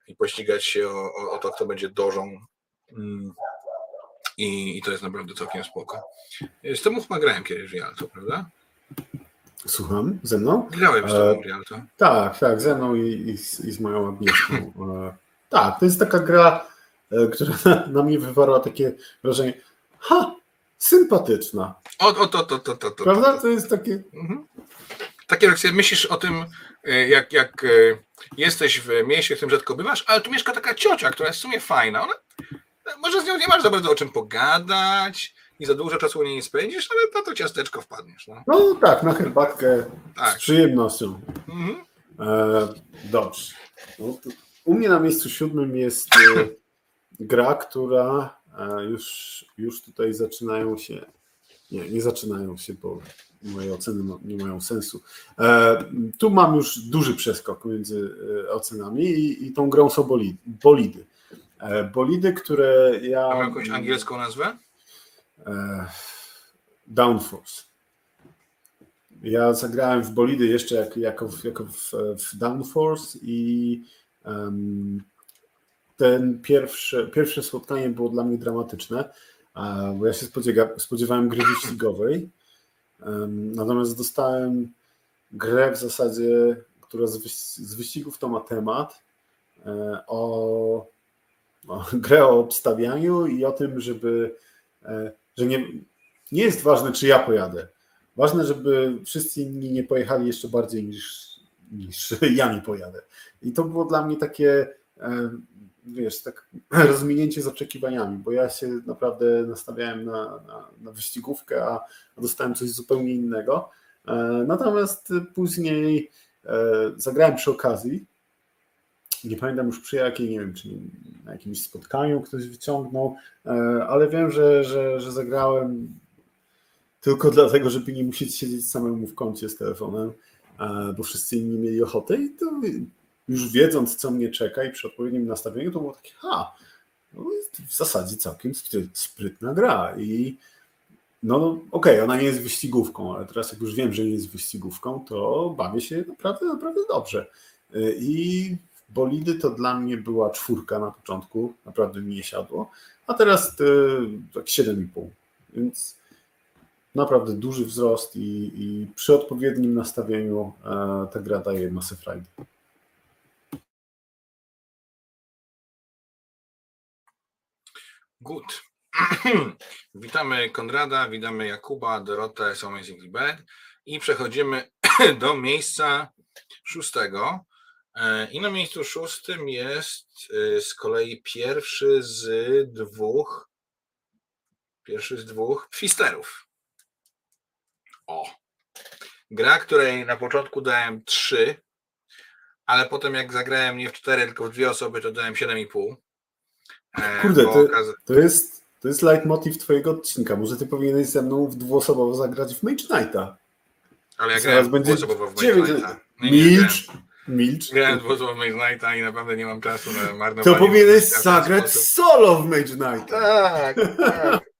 i pościgać się o, o, o to, kto będzie dożą. Mm. I, I, to jest naprawdę całkiem spoko. Z tobą chyba grałem kiedyś w Rialto, prawda? Słucham, ze mną? Grałem z tobą w Rialto. E, tak, tak, ze mną i, i, z, i z moją Agnieszką. E, tak, to jest taka gra, e, która na, na mnie wywarła takie wrażenie, ha, sympatyczna. O, o to, to, to, to, to. Prawda? To jest takie. Mhm. Takie jak sobie myślisz o tym, e, jak, jak e, jesteś w mieście, w którym rzadko bywasz, ale tu mieszka taka ciocia, która jest w sumie fajna. Ona, może z nią nie masz za bardzo o czym pogadać i za dużo czasu u niej nie spędzisz, ale na to ciasteczko wpadniesz. No, no tak, na herbatkę tak. z przyjemnością. Mhm. E, dobrze. No, u mnie na miejscu siódmym jest e, gra, która już, już tutaj zaczynają się, nie, nie zaczynają się, bo moje oceny nie mają sensu. E, tu mam już duży przeskok między e, ocenami i, i tą grą są bolidy. Bolidy, e, bolidy które ja... Mam jakąś angielską nazwę? Downforce. Ja zagrałem w bolidy jeszcze jak, jako, jako w, w Downforce i um, ten pierwsze, pierwsze spotkanie było dla mnie dramatyczne, bo ja się spodziewałem gry wyścigowej, natomiast dostałem grę w zasadzie, która z wyścigów to ma temat, e, o, o grę o obstawianiu i o tym, żeby, e, że nie, nie jest ważne, czy ja pojadę. Ważne, żeby wszyscy inni nie pojechali jeszcze bardziej niż, niż ja nie pojadę. I to było dla mnie takie wiesz, tak rozminięcie z oczekiwaniami, bo ja się naprawdę nastawiałem na, na, na wyścigówkę, a dostałem coś zupełnie innego. E, natomiast później e, zagrałem przy okazji. Nie pamiętam już przy jakiej, nie wiem, czy na jakimś spotkaniu ktoś wyciągnął, e, ale wiem, że, że, że zagrałem tylko dlatego, żeby nie musieć siedzieć samemu w kącie z telefonem, bo wszyscy inni mieli ochotę i to już wiedząc, co mnie czeka i przy odpowiednim nastawieniu, to było takie, ha, no jest w zasadzie całkiem sprytna gra i no, no okej, okay, ona nie jest wyścigówką, ale teraz jak już wiem, że nie jest wyścigówką, to bawię się naprawdę, naprawdę dobrze. I bolidy to dla mnie była czwórka na początku, naprawdę mi nie siadło, a teraz tak 7,5, więc naprawdę duży wzrost i, i przy odpowiednim nastawieniu e, ta gra daje masę frajdy. Good. witamy Konrada, witamy Jakuba, Dorotę, są Amazing i przechodzimy do miejsca szóstego. E, I na miejscu szóstym jest e, z kolei pierwszy z dwóch pierwszy z dwóch Fisterów. O! gra, której na początku dałem 3, ale potem jak zagrałem nie w 4, tylko w dwie osoby, to dałem 7,5. E, Kurde, to, to, jest, to jest leitmotiv twojego odcinka. Może ty powinieneś ze mną w dwuosobowo zagrać w Mage Knighta. Ale jak grałem będzie dwuosobowo w Mage Knighta. Milcz, milcz. Grałem dwuosobowo w Mage Knighta i naprawdę nie mam czasu na marnowanie. To powinieneś zagrać solo w Mage Knighta. Tak, tak.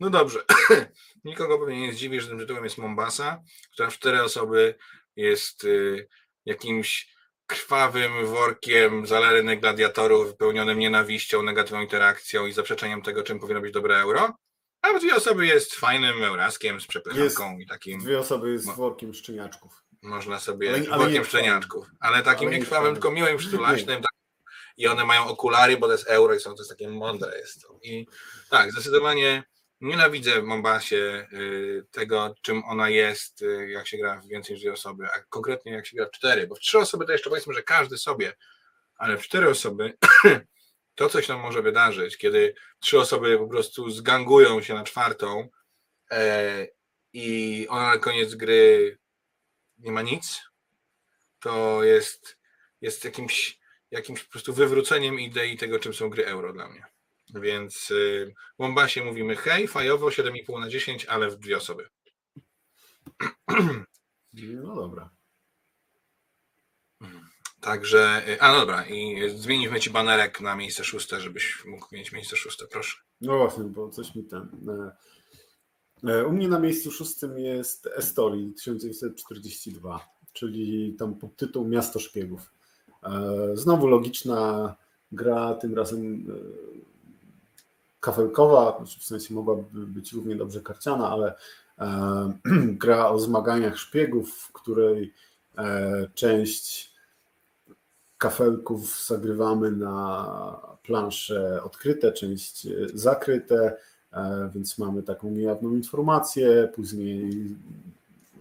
No dobrze. Nikogo pewnie nie zdziwi, że tym tytułem jest Mombasa, która w cztery osoby jest y, jakimś krwawym workiem zalerynych gladiatorów wypełnionym nienawiścią, negatywną interakcją i zaprzeczeniem tego, czym powinno być dobre euro. A dwie osoby jest fajnym euraskiem z przepychanką i takim. Dwie osoby jest workiem szczeniaczków. Można sobie ale, ale workiem szczeniaczków, ale takim ale nie krwawym, tylko miłym, przytulaśnym. Tak. I one mają okulary, bo to jest euro i są to jest takie mądre jest to. I tak, zdecydowanie Nienawidzę w Mombasie y, tego, czym ona jest, y, jak się gra w więcej niż dwie osoby, a konkretnie jak się gra w cztery, bo w trzy osoby to jeszcze powiedzmy, że każdy sobie, ale w cztery osoby to coś nam może wydarzyć, kiedy trzy osoby po prostu zgangują się na czwartą e, i ona na koniec gry nie ma nic, to jest, jest jakimś, jakimś po prostu wywróceniem idei tego, czym są gry euro dla mnie. Więc y, w Mombasie mówimy hej, fajowo 7,5 na 10, ale w dwie osoby. No dobra. Także, y, a no dobra, i zmienimy ci banerek na miejsce szóste, żebyś mógł mieć miejsce szóste, proszę. No właśnie, bo coś mi ten. E, e, u mnie na miejscu szóstym jest Estorii 1942, czyli tam podtytuł Miasto Szpiegów. E, znowu logiczna gra, tym razem kafelkowa, znaczy w sensie mogłaby być równie dobrze karciana, ale e, gra o zmaganiach szpiegów, w której e, część kafelków zagrywamy na plansze odkryte, część zakryte, e, więc mamy taką niejawną informację, później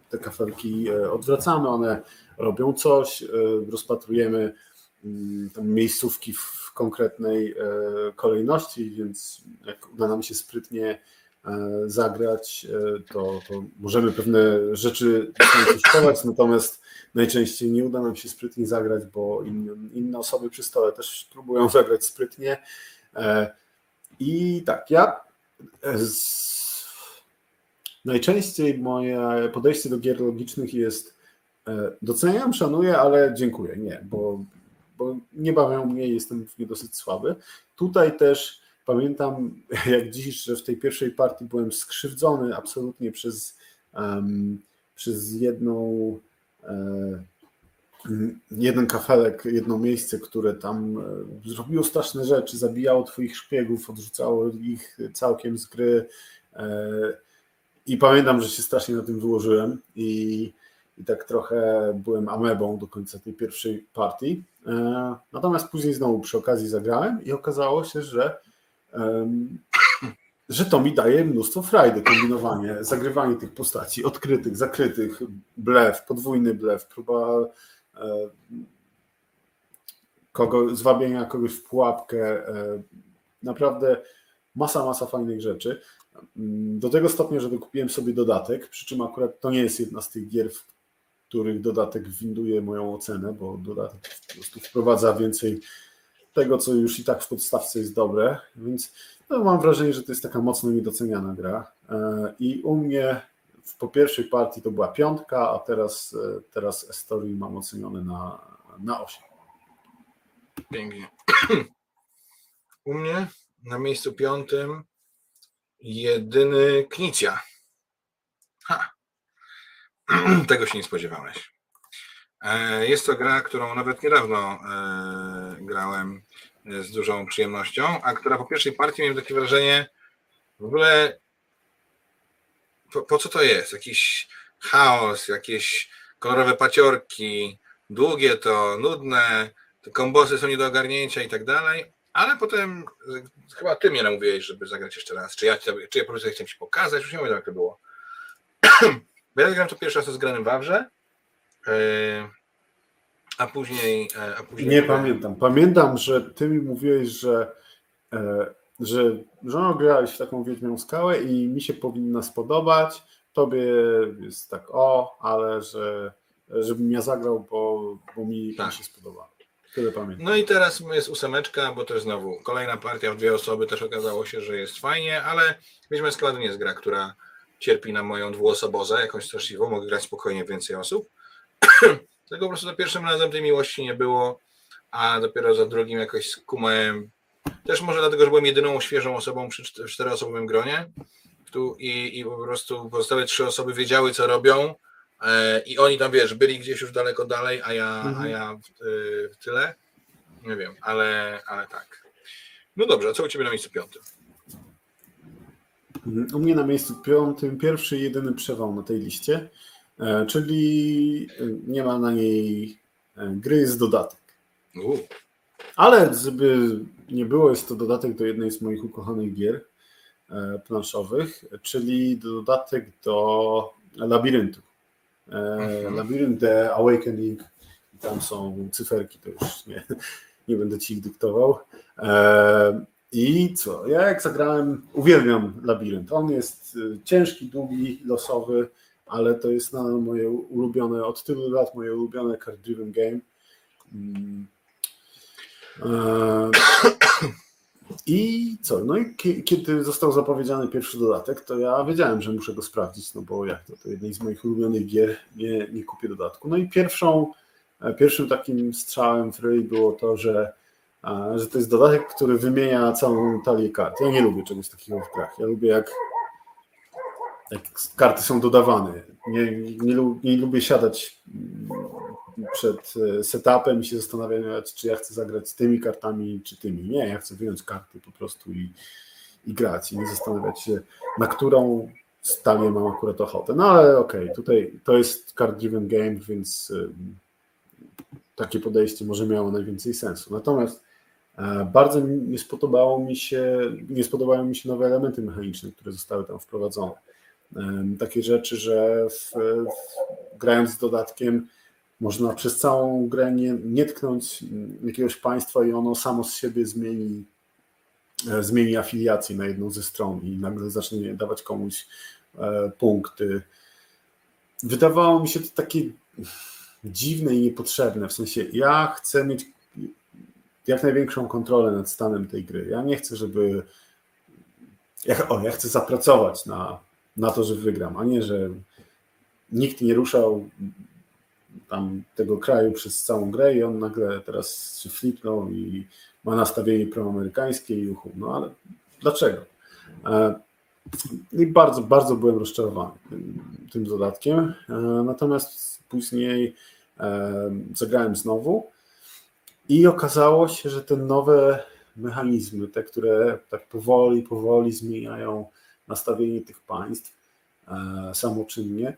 te kafelki e, odwracamy, one robią coś, e, rozpatrujemy miejscówki w konkretnej e, kolejności, więc jak uda nam się sprytnie e, zagrać, e, to, to możemy pewne rzeczy kosztować, natomiast najczęściej nie uda nam się sprytnie zagrać, bo inne, osoby przy stole też próbują zagrać sprytnie. I tak, ja najczęściej moje podejście do gier logicznych jest doceniam, szanuję, ale dziękuję. Nie, bo bo nie bawią mnie, jestem w nie dosyć słaby. Tutaj też pamiętam jak dziś, że w tej pierwszej partii byłem skrzywdzony absolutnie przez, um, przez jedną um, jeden kafelek, jedno miejsce, które tam e, zrobiło straszne rzeczy, zabijało twoich szpiegów, odrzucało ich całkiem z gry. E, I pamiętam, że się strasznie na tym wyłożyłem i i tak trochę byłem amebą do końca tej pierwszej partii. E, natomiast później znowu przy okazji zagrałem i okazało się, że, że to mi daje mnóstwo frajdy, kombinowanie, zagrywanie tych postaci, odkrytych, zakrytych, blef, podwójny blef, próba e, kogo, zwabienia kogoś w pułapkę. E, naprawdę masa, masa fajnych rzeczy. Do tego stopnia, że dokupiłem sobie dodatek, przy czym akurat to nie jest jedna z tych gier, w których dodatek winduje moją ocenę, bo dodatek po prostu wprowadza więcej tego, co już i tak w podstawce jest dobre, więc no, mam wrażenie, że to jest taka mocno niedoceniana gra. E, I u mnie po pierwszej partii to była piątka, a teraz, e, teraz Estorii mam ocenione na, na 8. Pięknie. U mnie na miejscu piątym jedyny Knicja. Ha. Tego się nie spodziewałeś. E, jest to gra, którą nawet niedawno e, grałem e, z dużą przyjemnością, a która po pierwszej partii miałem takie wrażenie, w ogóle po, po co to jest? Jakiś chaos, jakieś kolorowe paciorki, długie to, nudne, te kombosy są nie do ogarnięcia i tak dalej, ale potem chyba ty mnie namówiłeś, żeby zagrać jeszcze raz, czy ja, czy ja po prostu chciałem ci pokazać, już nie wiem jak to było. Bo ja grałem to pierwszy raz z granym Wawrze, e, a później, e, a później... Nie pamiętam. Pamiętam, że ty mi mówiłeś, że, e, że, że no, grałeś w taką Wiedźmią Skałę i mi się powinna spodobać. tobie jest tak o, ale że żebym ja zagrał, bo, bo mi tak. się spodoba. Tyle pamiętam. No i teraz jest ósemeczka, bo to jest znowu kolejna partia w dwie osoby, też okazało się, że jest fajnie, ale Wiedźmy Skład nie jest gra, która cierpi na moją dwuosobozę, jakąś straszliwą, mogę grać spokojnie więcej osób. Tylko po prostu za pierwszym razem tej miłości nie było, a dopiero za drugim jakoś skumałem. Też może dlatego, że byłem jedyną świeżą osobą przy czteroosobowym gronie tu i, i po prostu pozostałe trzy osoby wiedziały, co robią e, i oni tam, wiesz, byli gdzieś już daleko dalej, a ja, mhm. a ja w, w, tyle. Nie wiem, ale, ale tak. No dobrze, a co u Ciebie na miejscu piątym? U mnie na miejscu piątym pierwszy i jedyny przewał na tej liście, e, czyli nie ma na niej e, gry z dodatek. U. Ale żeby nie było, jest to dodatek do jednej z moich ukochanych gier e, planszowych, czyli dodatek do labiryntu. Mhm. Labirynt The Awakening, tam są cyferki, to już nie, nie będę ci ich dyktował. I co? Ja jak zagrałem, uwielbiam labirynt. On jest y, ciężki, długi, losowy, ale to jest nadal moje ulubione, od tylu lat moje ulubione card driven game. Mm. E, I co? No i kiedy został zapowiedziany pierwszy dodatek, to ja wiedziałem, że muszę go sprawdzić, no bo jak to, to jednej z moich ulubionych gier, nie, nie kupię dodatku. No i pierwszą, e, pierwszym takim strzałem w było to, że że to jest dodatek, który wymienia całą talię kart. Ja nie lubię czegoś takiego w grach. Ja lubię jak, jak karty są dodawane. Nie, nie, nie lubię siadać mm, przed e, setupem i się zastanawiać, czy ja chcę zagrać z tymi kartami, czy tymi. Nie, ja chcę wyjąć karty po prostu i, i grać i nie zastanawiać się, na którą stalię mam akurat ochotę. No ale okej, okay, tutaj to jest card driven game, więc takie podejście może miało najwięcej sensu. Natomiast bardzo nie spodobało mi się, nie spodobały mi się nowe elementy mechaniczne, które zostały tam wprowadzone. E, takie rzeczy, że w, w, grając z dodatkiem można przez całą grę nie, nie tknąć jakiegoś państwa i ono samo z siebie zmieni, e, zmieni afiliację na jedną ze stron i nagle zacznie dawać komuś punkty. Wydawało mi się to takie dziwne i niepotrzebne. W sensie, ja chcę mieć jak największą kontrolę nad stanem tej gry. Ja nie chcę, żeby. Ja, o, ja chcę zapracować na, na to, że wygram, a nie, że nikt nie ruszał tam tego kraju przez całą grę i on nagle teraz się flipnął i ma nastawienie proamerykańskie i uchu. No ale dlaczego? E, I bardzo, bardzo byłem rozczarowany tym, dodatkiem. E, natomiast później e, zagrałem znowu i okazało się, że te nowe mechanizmy, te, które tak powoli, powoli zmieniają nastawienie tych państw e, samoczynnie,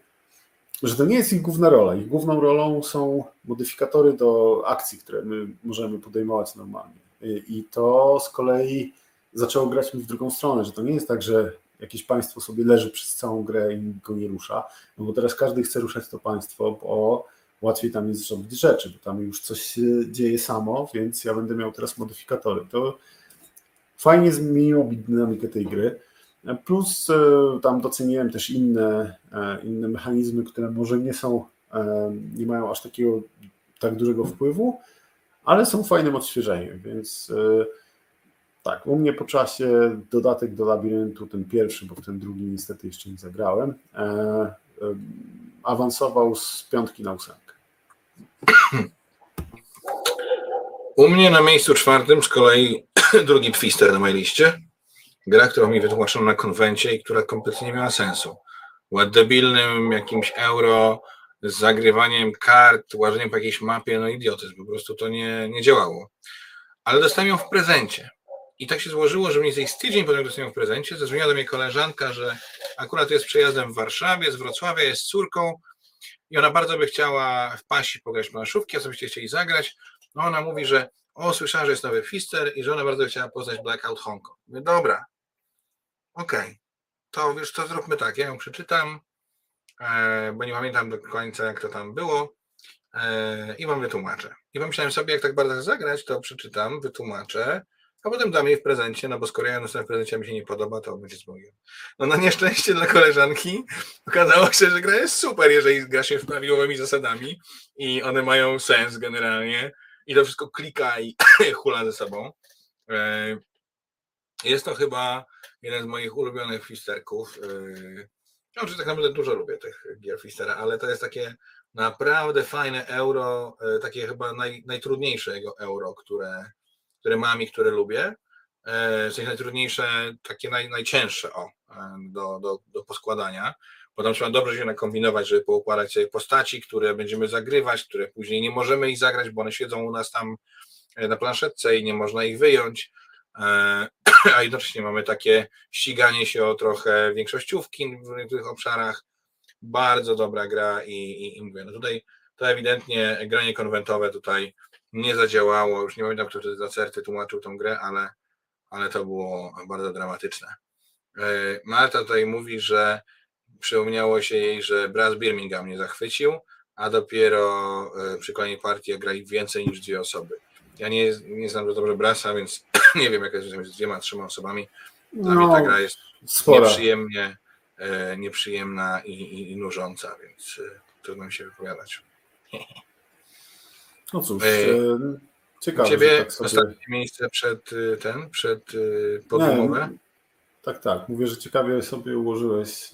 że to nie jest ich główna rola. Ich główną rolą są modyfikatory do akcji, które my możemy podejmować normalnie. I to z kolei zaczęło grać mi w drugą stronę, że to nie jest tak, że jakieś państwo sobie leży przez całą grę i go nie rusza, no bo teraz każdy chce ruszać to państwo, bo łatwiej tam jest zrobić rzeczy, bo tam już coś się dzieje samo, więc ja będę miał teraz modyfikatory. To fajnie zmieniło dynamikę tej gry. Plus e, tam doceniłem też inne, e, inne mechanizmy, które może nie są, e, nie mają aż takiego tak dużego wpływu, ale są fajnym odświeżeniem, więc tak, u mnie po czasie dodatek do labiryntu, ten pierwszy, bo w ten drugi niestety jeszcze nie zagrałem, awansował z piątki na ósemkę. U mnie na miejscu czwartym z kolei drugi Twister na mojej liście. Gra, którą mi wytłumaczono na konwencie i która kompletnie nie miała sensu. Debilnym jakimś euro z zagrywaniem kart, łażeniem po jakiejś mapie, no idiotyzm, po prostu to nie, nie działało. Ale dostałem ją w prezencie. I tak się złożyło, że mniej więcej z tydzień potem dostałem ją w prezencie, zadzwoniła do mnie koleżanka, że akurat jest przejazdem w Warszawie, z Wrocławia, jest córką, i ona bardzo by chciała w pasi pograć planszówki, a co byście chcieli zagrać. No ona mówi, że o, słyszała, że jest nowy Fister i że ona bardzo chciała poznać Blackout Hong Kong. Mówię, dobra, okej, okay. to wiesz, to zróbmy tak, ja ją przeczytam, e, bo nie pamiętam do końca, jak to tam było e, i wam wytłumaczę. I pomyślałem sobie, jak tak bardzo zagrać, to przeczytam, wytłumaczę a potem dam jej w prezencie, no bo skoro ja w prezencie, mi się nie podoba, to będzie z. No na nieszczęście dla koleżanki okazało się, że gra jest super, jeżeli gra się prawidłowymi zasadami i one mają sens generalnie i to wszystko klika i hula ze sobą. E, jest to chyba jeden z moich ulubionych fisterków. Ja oczywiście tak naprawdę dużo lubię tych gier fistera, ale to jest takie naprawdę fajne euro, e, takie chyba naj, najtrudniejsze jego euro, które, które mam i które lubię. E, w sensie najtrudniejsze, takie naj, najcięższe o, do, do, do poskładania, bo tam trzeba dobrze się nakombinować, żeby poukładać sobie postaci, które będziemy zagrywać, które później nie możemy ich zagrać, bo one siedzą u nas tam na planszetce i nie można ich wyjąć. E, a jednocześnie mamy takie ściganie się o trochę większościówki w niektórych obszarach. Bardzo dobra gra i, i, i mówię, no tutaj to ewidentnie granie konwentowe tutaj nie zadziałało. Już nie pamiętam, kto wtedy za certy tłumaczył tą grę, ale, ale to było bardzo dramatyczne. E, Marta tutaj mówi, że przypomniało się jej, że Brass Birmingham nie zachwycił, a dopiero e, przy kolejnej partii grali więcej niż dwie osoby. Ja nie, nie znam za dobrze Brasa, więc nie wiem, jaka jest z dwiema, trzema osobami. Dla no, mnie ta gra jest spora. nieprzyjemnie, e, nieprzyjemna i, i, i, nużąca, więc trudno mi się wypowiadać. No cóż, e ciekawe. Ciebie tak sobie... ostatnie miejsce przed e, ten, przed podumowę? Tak, tak. Mówię, że ciekawie sobie ułożyłeś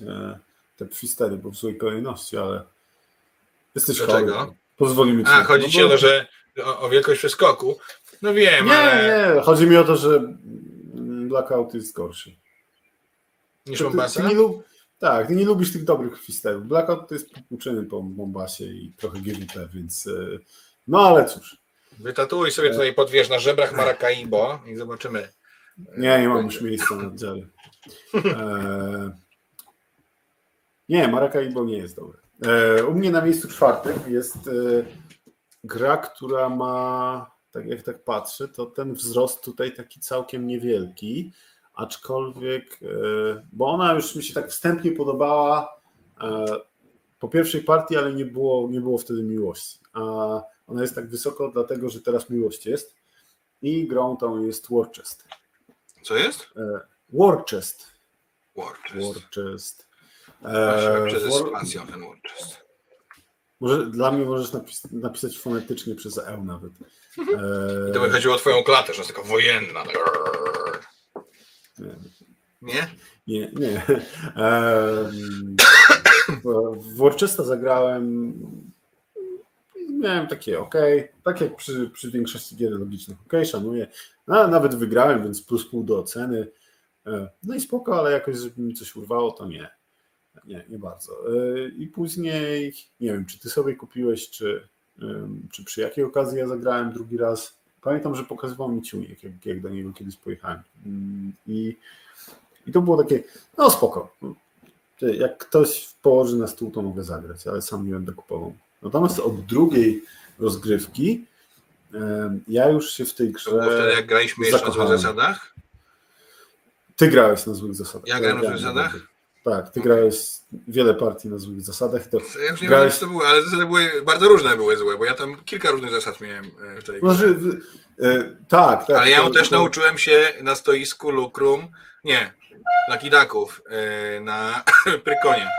te pfistery, bo w złej kolejności, ale jesteś Dlaczego? Chory. Pozwolimy ci. A, chodzi no ci o to, że o, o wielkość przeskoku. No wiem, nie, ale... Nie, chodzi mi o to, że Blackout jest gorszy. Niż Mombasa? Ty, ty lub... Tak, ty nie lubisz tych dobrych fisterów. Blackout to jest uczyny po Mombasie i trochę GWP, więc no ale cóż. Wytatuj sobie tutaj podwierz na żebrach Maracaibo i zobaczymy. Nie, nie mam już miejsca na oddziale. E... Nie, Maracaibo nie jest dobre. E... U mnie na miejscu czwartym jest e, gra, która ma, tak jak tak patrzę, to ten wzrost tutaj taki całkiem niewielki, aczkolwiek, e, bo ona już mi się tak wstępnie podobała e, po pierwszej partii, ale nie było, nie było wtedy miłości. A ona jest tak wysoko, dlatego że teraz miłość jest i grą tą jest Warchest. Co jest? E, Warchest. Warchest. Warchest. E, przez War... ten Warchest. Może, dla mnie możesz napis napisać fonetycznie przez E nawet. E... To by chodziło o twoją klatę, że jest taka wojenna. Nie? Nie, nie. nie. E... w Worcesta zagrałem miałem takie ok, tak jak przy, przy większości gier logicznych, ok, szanuję. No, nawet wygrałem, więc plus pół do oceny. E, no i spoko, ale jakoś, żeby mi coś urwało, to nie nie, nie bardzo. E, I później, nie wiem, czy ty sobie kupiłeś, czy, czy przy jakiej okazji ja zagrałem drugi raz. Pamiętam, że pokazywał mi ciunek, jak, jak do niego kiedyś pojechałem. Mm, I, I to było takie, no spoko. Jak ktoś położy na stół, to mogę zagrać, ale sam nie będę kupował. Natomiast od drugiej rozgrywki ja już się w tej grze. Wtedy jak graliśmy jeszcze na złych zasadach? Ty grałeś na złych zasadach. Ja grałem na złych zasadach? Tak, ty grałeś wiele partii na złych zasadach. To ja już nie grałeś... wiem, co to było, ale zasady były, bardzo różne były złe, bo ja tam kilka różnych zasad miałem e, w tej Może, e, tak, tak. Ale ja to, też to... nauczyłem się na stoisku Lukrum, nie, na Kidaków, e, na Prykonie.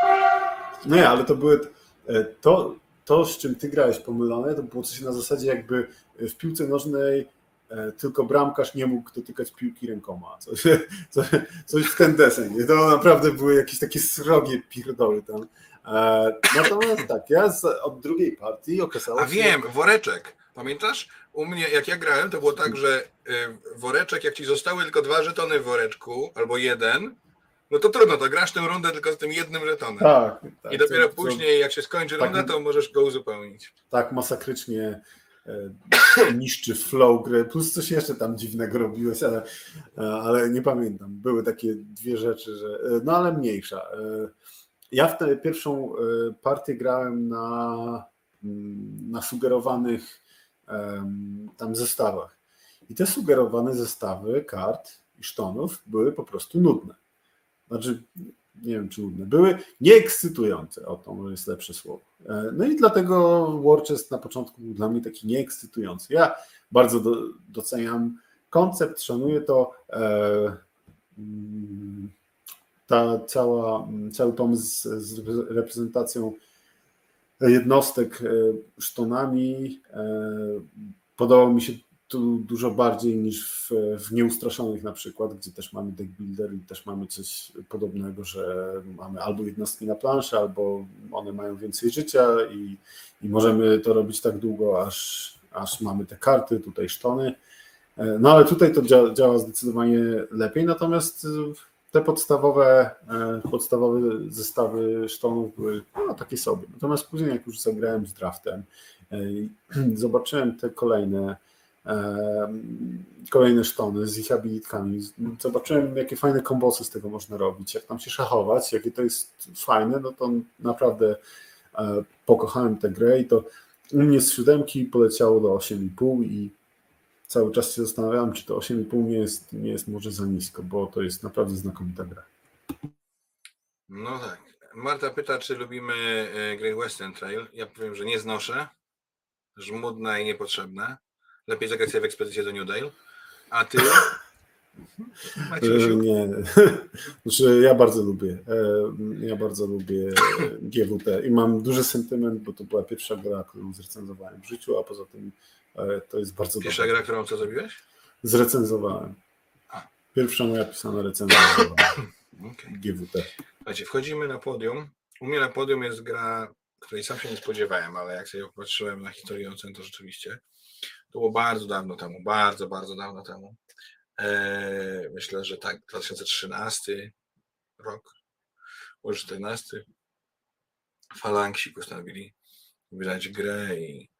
Nie, ale to były, e, to, to z czym ty grałeś pomylone, to było coś na zasadzie jakby w piłce nożnej E, tylko bramkarz nie mógł dotykać piłki rękoma. Coś, coś, coś w ten deseń. To naprawdę były jakieś takie srogie pierdoły tam. E, natomiast tak, ja z, od drugiej partii okazało się... A wiem, woreczek. Pamiętasz? U mnie, jak ja grałem, to było tak, że woreczek, jak ci zostały tylko dwa żetony w woreczku, albo jeden, no to trudno, to grasz tę rundę tylko z tym jednym żetonem. Tak. tak I dopiero później, jak się skończy tak, runda, to możesz go uzupełnić. Tak masakrycznie E, niszczy flow gry, plus coś jeszcze tam dziwnego robiłeś, ale, e, ale nie pamiętam. Były takie dwie rzeczy, że e, no ale mniejsza. Ja w tę pierwszą partię grałem na, mm, na sugerowanych tam zestawach. I te sugerowane zestawy kart i sztonów były po prostu nudne. Znaczy, nie wiem czy nudne, były nieekscytujące, o to może jest lepsze słowo. E, no i dlatego Warchest na początku był dla mnie taki nieekscytujący. Ja bardzo do, doceniam koncept, szanuję to. Mm, ta cała, cały pomysł z reprezentacją jednostek sztonami podobał mi się tu dużo bardziej niż w, w Nieustraszonych na przykład, gdzie też mamy deck builder i też mamy coś podobnego, że mamy albo jednostki na planszy, albo one mają więcej życia i, i możemy to robić tak długo, aż, aż mamy te karty, tutaj sztony. E, no ale tutaj to działa, działa zdecydowanie lepiej, natomiast te podstawowe, e, podstawowe zestawy sztonów były no, takie sobie. Natomiast później jak już zagrałem z draftem, e, zobaczyłem te kolejne kolejne sztony z ich abilitkami. Zobaczyłem, jakie fajne kombosy z tego można robić, jak tam się szachować, jakie to jest fajne, no to naprawdę e, pokochałem tę grę i to u mnie z siódemki poleciało do 8,5 i cały czas się zastanawiałem, czy to 8,5 nie jest, nie jest może za nisko, bo to jest naprawdę znakomita gra. No tak. Marta pyta, czy lubimy e, Great Western Trail. Ja powiem, że nie znoszę. Żmudne i niepotrzebne. Lepiej zagrać sobie w ekspedycję do New Dale. A ty? Maciusiu. Nie. Znaczy, ja bardzo lubię. E, ja bardzo lubię GWT i mam duży sentyment, bo to była pierwsza gra, którą zrecenzowałem w życiu, a poza tym e, to jest bardzo Pierwsza dobra. gra, którą co zrobiłeś? Zrecenzowałem. Pierwsza moja pisana recenzja okay. GWT. Słuchajcie, wchodzimy na podium. U mnie na podium jest gra, której sam się nie spodziewałem, ale jak sobie popatrzyłem na historię ocen, to rzeczywiście to było bardzo dawno temu, bardzo, bardzo dawno temu. Eee, myślę, że tak, 2013 rok, może 14. Falangsi postanowili wydać grę i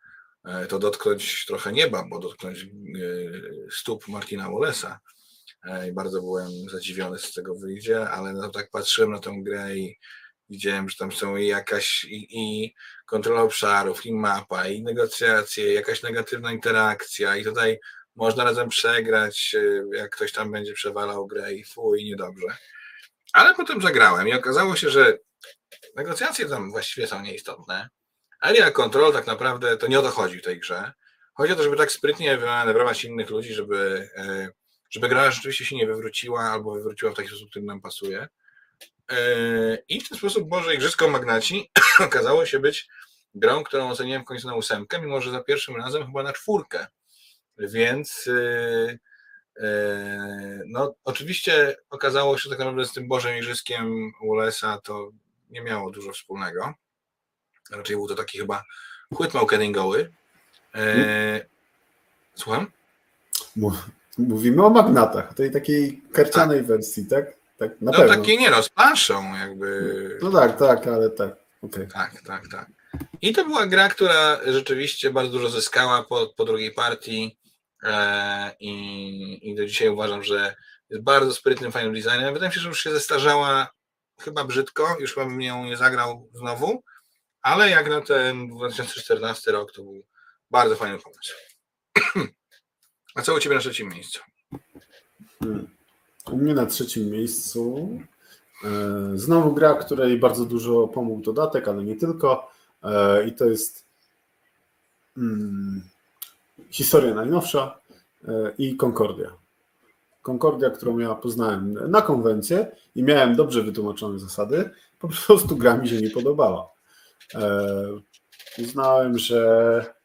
e, to dotknąć trochę nieba, bo dotknąć e, stóp Martina Wallace'a. I bardzo byłem zadziwiony z tego wyjdzie, ale no, tak patrzyłem na tę grę i Widziałem, że tam są i jakaś i, i kontrola obszarów, i mapa, i negocjacje, jakaś negatywna interakcja i tutaj można razem przegrać, e, jak ktoś tam będzie przewalał grę i fuj, niedobrze. Ale potem zagrałem i okazało się, że negocjacje tam właściwie są nieistotne. Area Control tak naprawdę to nie o to chodzi w tej grze. Chodzi o to, żeby tak sprytnie wymanewrować innych ludzi, żeby, e, żeby gra rzeczywiście się nie wywróciła albo wywróciła w taki sposób, który nam pasuje. Yy, I w ten sposób Boże Igrzysko Magnaci okazało się być grą, którą oceniłem w końcu na ósemkę, mimo że za pierwszym razem chyba na czwórkę. Więc yy, yy, no, oczywiście okazało się że tak naprawdę z tym Bożym Igrzyzkiem Wallace'a to nie miało dużo wspólnego. Raczej był to taki chyba chłyt marketingowy. Słucham? Mówimy o magnatach, tej takiej karcianej tak. wersji, tak? Tak, na no pewno. takie nie rozpaszą jakby. No tak, tak, ale tak. Okay. Tak, tak, tak. I to była gra, która rzeczywiście bardzo dużo zyskała po, po drugiej partii e, i, i do dzisiaj uważam, że jest bardzo sprytnym, fajnym designem. Wydaje mi się, że już się zestarzała chyba brzydko, już bym nią nie zagrał znowu, ale jak na ten 2014 rok to był bardzo fajny pomysł. A co u Ciebie na trzecim miejscu? Hmm. U mnie na trzecim miejscu e, znowu gra, której bardzo dużo pomógł dodatek, ale nie tylko. E, I to jest hmm, historia najnowsza e, i Concordia. Concordia, którą ja poznałem na konwencję i miałem dobrze wytłumaczone zasady, po prostu gra mi się nie podobała. Uznałem, że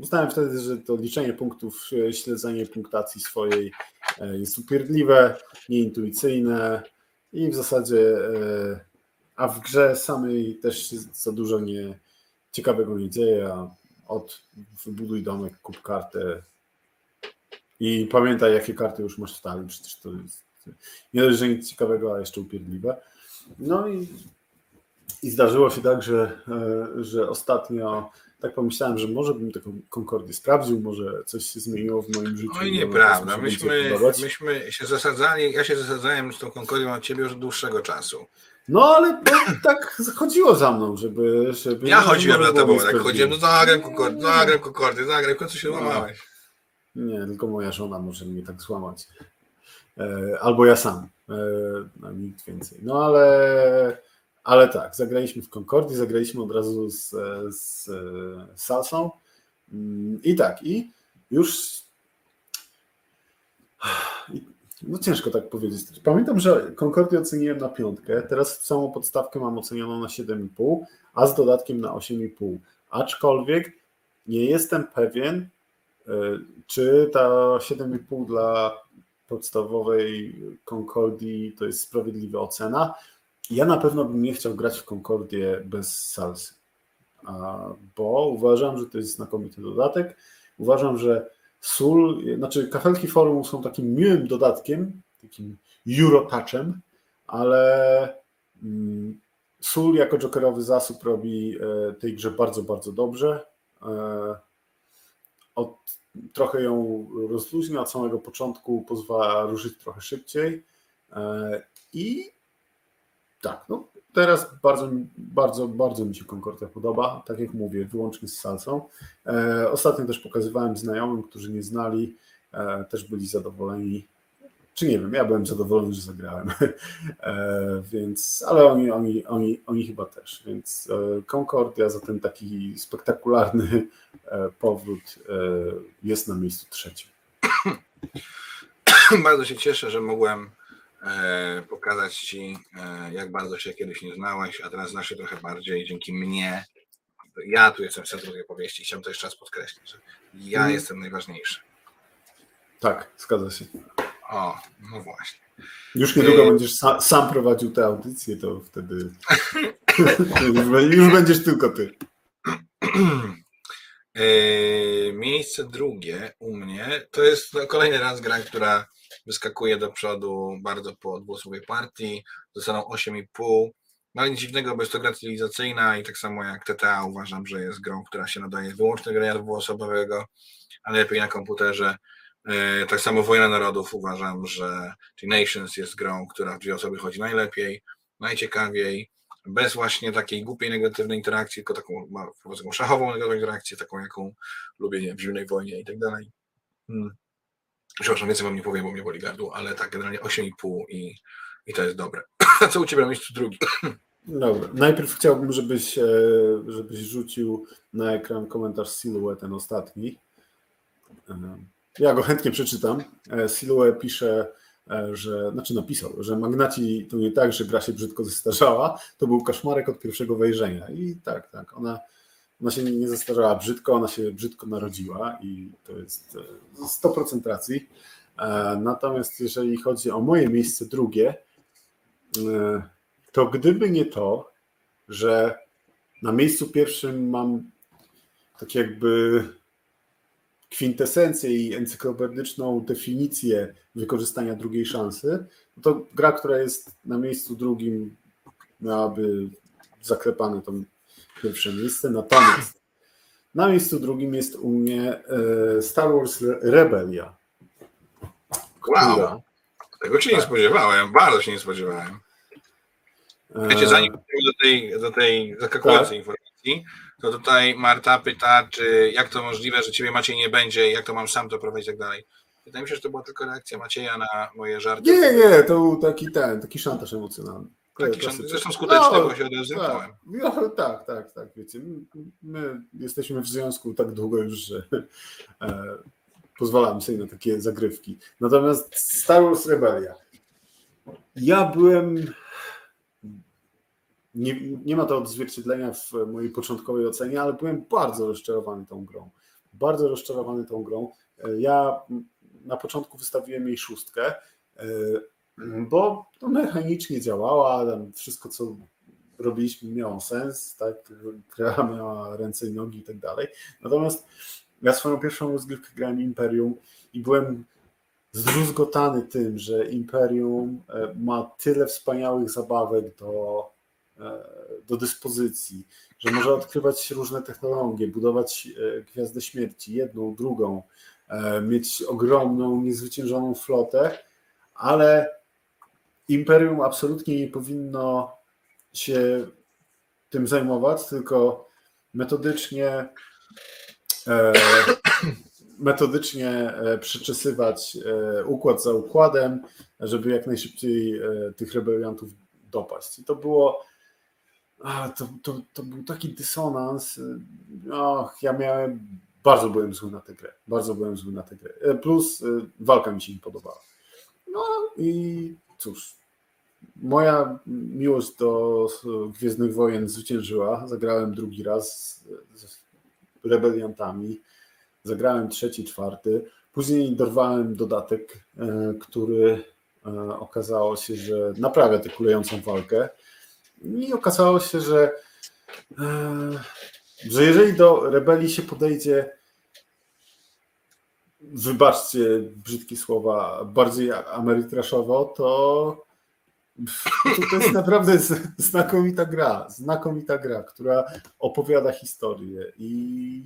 Uznałem wtedy, że to liczenie punktów, śledzenie punktacji swojej e, jest upierdliwe, nieintuicyjne i w zasadzie, e, a w grze samej też za dużo nie, ciekawego nie dzieje, a od wybuduj domek, kup kartę i pamiętaj, jakie karty już masz w talii, przecież to jest nie dość, że nic ciekawego, a jeszcze upierdliwe. No i, i zdarzyło się tak, że, e, że ostatnio tak pomyślałem, że może bym taką Concordię sprawdził, może coś się zmieniło w moim życiu. Oj, nieprawda. Myśmy, myśmy się zasadzali, ja się zasadzałem z tą Concordią od ciebie już od dłuższego czasu. No, ale tak chodziło za mną, żeby... żeby ja chodziłem za tobą, tak chodziłem, no zagram Concordię, zagram Concordię, zagram, w końcu się złamałeś. Nie, tylko moja żona może mnie tak złamać. E, albo ja sam, e, no, nikt więcej. No, ale ale tak, zagraliśmy w Concordii, zagraliśmy od razu z, z, Salsą. Mm, I tak, i już No ciężko tak powiedzieć. Pamiętam, że Concordia oceniłem na piątkę, teraz całą podstawkę mam ocenioną na 7,5, a z dodatkiem na 8,5. Aczkolwiek nie jestem pewien, e, czy ta 7,5 dla podstawowej Concordii to jest sprawiedliwa ocena. Ja na pewno bym nie chciał grać w Concordię bez salsy, bo uważam, że to jest znakomity dodatek. Uważam, że sól, znaczy kafelki forum są takim miłym dodatkiem, takim Eurotouchem, ale mm, sól jako jokerowy zasób robi e, tej grze bardzo, bardzo dobrze. E, od, trochę ją rozluźnia od samego początku, pozwala ruszyć trochę szybciej e, i tak, no teraz bardzo, bardzo, bardzo mi się Concordia podoba, tak jak mówię, wyłącznie z salsą. E, ostatnio też pokazywałem znajomym, którzy nie znali, e, też byli zadowoleni. Czy nie wiem, ja byłem zadowolony, że zagrałem, e, więc, ale oni, oni, oni, oni chyba też, więc e, Concordia za ten taki spektakularny e, powrót e, jest na miejscu trzecim. Bardzo się cieszę, że mogłem pokazać Ci, e, jak bardzo się kiedyś nie znałeś, a teraz znasz się trochę bardziej dzięki mnie. Ja tu jestem w centrum tej opowieści. Chciałem to jeszcze raz podkreślić, że ja mm. jestem najważniejszy. Tak, zgadza się. O, no właśnie. Już niedługo y będziesz sam, sam prowadził tę audycję, to wtedy już, już będziesz tylko ty. Miejsce drugie u mnie to jest kolejny raz gra, która wyskakuje do przodu bardzo po dwuosobowej partii, dostaną 8,5. No nic dziwnego, bo jest to gra cywilizacyjna i tak samo jak TTA uważam, że jest grą, która się nadaje wyłącznie grania dwuosobowego, a lepiej na komputerze. E, tak samo Wojna Narodów uważam, że Nations jest grą, która w dwie osoby chodzi najlepiej, najciekawiej, bez właśnie takiej głupiej negatywnej interakcji, tylko taką, taką szachową negatywną interakcję, taką jaką lubię nie, w zimnej wojnie i tak dalej. Hmm. Przepraszam, więcej wam nie powiem, bo mnie boli gardło, ale tak generalnie 8,5 i, i to jest dobre. Co u Ciebie na miejscu drugi? Dobra. Najpierw chciałbym, żebyś, e, żebyś rzucił na ekran komentarz Silhouette, ten ostatni. E, ja go chętnie przeczytam. E, Silhouette pisze, że, znaczy napisał, że Magnaci to nie tak, że gra się brzydko zestarzała, to był kaszmarek od pierwszego wejrzenia. I tak, tak, ona ona się nie zestarzała brzydko, ona się brzydko narodziła i to jest 100% e, racji. E, natomiast jeżeli chodzi o moje miejsce drugie, e, to gdyby nie to, że na miejscu pierwszym mam tak jakby kwintesencję i encyklopedyczną definicję wykorzystania drugiej szansy, to gra, która jest na miejscu drugim, miałaby zaklepane tą pierwsze miejsce. Natomiast na miejscu drugim jest u mnie e, Star Wars Rebelia. Wow, tego się tak. nie spodziewałem, bardzo się nie spodziewałem. E, Wiecie, zanim do tej, do tej zaskakującej tak. informacji, to tutaj Marta pyta, czy jak to możliwe, że ciebie Maciej nie będzie, jak to mam sam to prowadzić i tak dalej. Wydaje mi się, że to była tylko reakcja Macieja na moje żarty. Nie, nie, to był taki ten, taki szantaż emocjonalny. Taki zresztą no, bo się odezwałem. Tak, no, tak, tak, tak, wiecie, my jesteśmy w związku tak długo już, że e, pozwalamy sobie na takie zagrywki. Natomiast Star Wars Rebellia. Ja byłem nie, nie ma to odzwierciedlenia w mojej początkowej ocenie, ale byłem bardzo rozczarowany tą grą. Bardzo rozczarowany tą grą. E, ja na początku wystawiłem jej szóstkę, e, bo to mechanicznie działała, wszystko co robiliśmy miało sens, tak, gra miała ręce i nogi i tak dalej. Natomiast ja swoją pierwszą rozgrywkę grałem Imperium i byłem zdruzgotany tym, że Imperium e, ma tyle wspaniałych zabawek do, e, do dyspozycji, że może odkrywać różne technologie, budować e, Gwiazdę Śmierci, jedną, drugą, mieć ogromną, niezwyciężoną flotę, ale imperium absolutnie nie powinno się tym zajmować, tylko metodycznie e, metodycznie e, przyczesywać e, układ za układem, żeby jak najszybciej tych rebeliantów dopaść. I to było to, to, to był taki dysonans. Och, ja miałem bardzo byłem zły na tę grę. Bardzo byłem zły na tę grę. Plus walka mi się nie podobała. No i cóż, moja miłość do Gwiezdnych Wojen zwyciężyła. Zagrałem drugi raz z rebeliantami. Zagrałem trzeci, czwarty. Później dorwałem dodatek, e, który e, okazało się, że naprawia tę kulejącą walkę. I okazało się, że, e, że jeżeli do rebelii się podejdzie, wybaczcie brzydkie słowa, bardziej amerytraszowo, to, to jest naprawdę znakomita gra. Znakomita gra, która opowiada historię i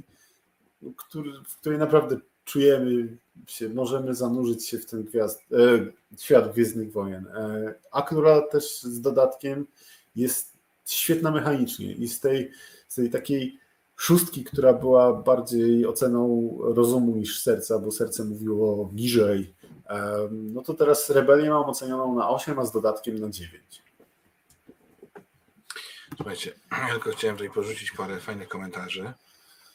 który, w której naprawdę czujemy się, możemy zanurzyć się w ten gwiazd, e, świat Gwiezdnych Wojen, e, a która też z dodatkiem jest świetna mechanicznie i z tej, z tej takiej szóstki, która była bardziej oceną rozumu niż serca, bo serce mówiło niżej, e, no to teraz Rebelię mam ocenioną na 8, a z dodatkiem na 9. Słuchajcie, ja tylko chciałem tutaj porzucić parę fajnych komentarzy.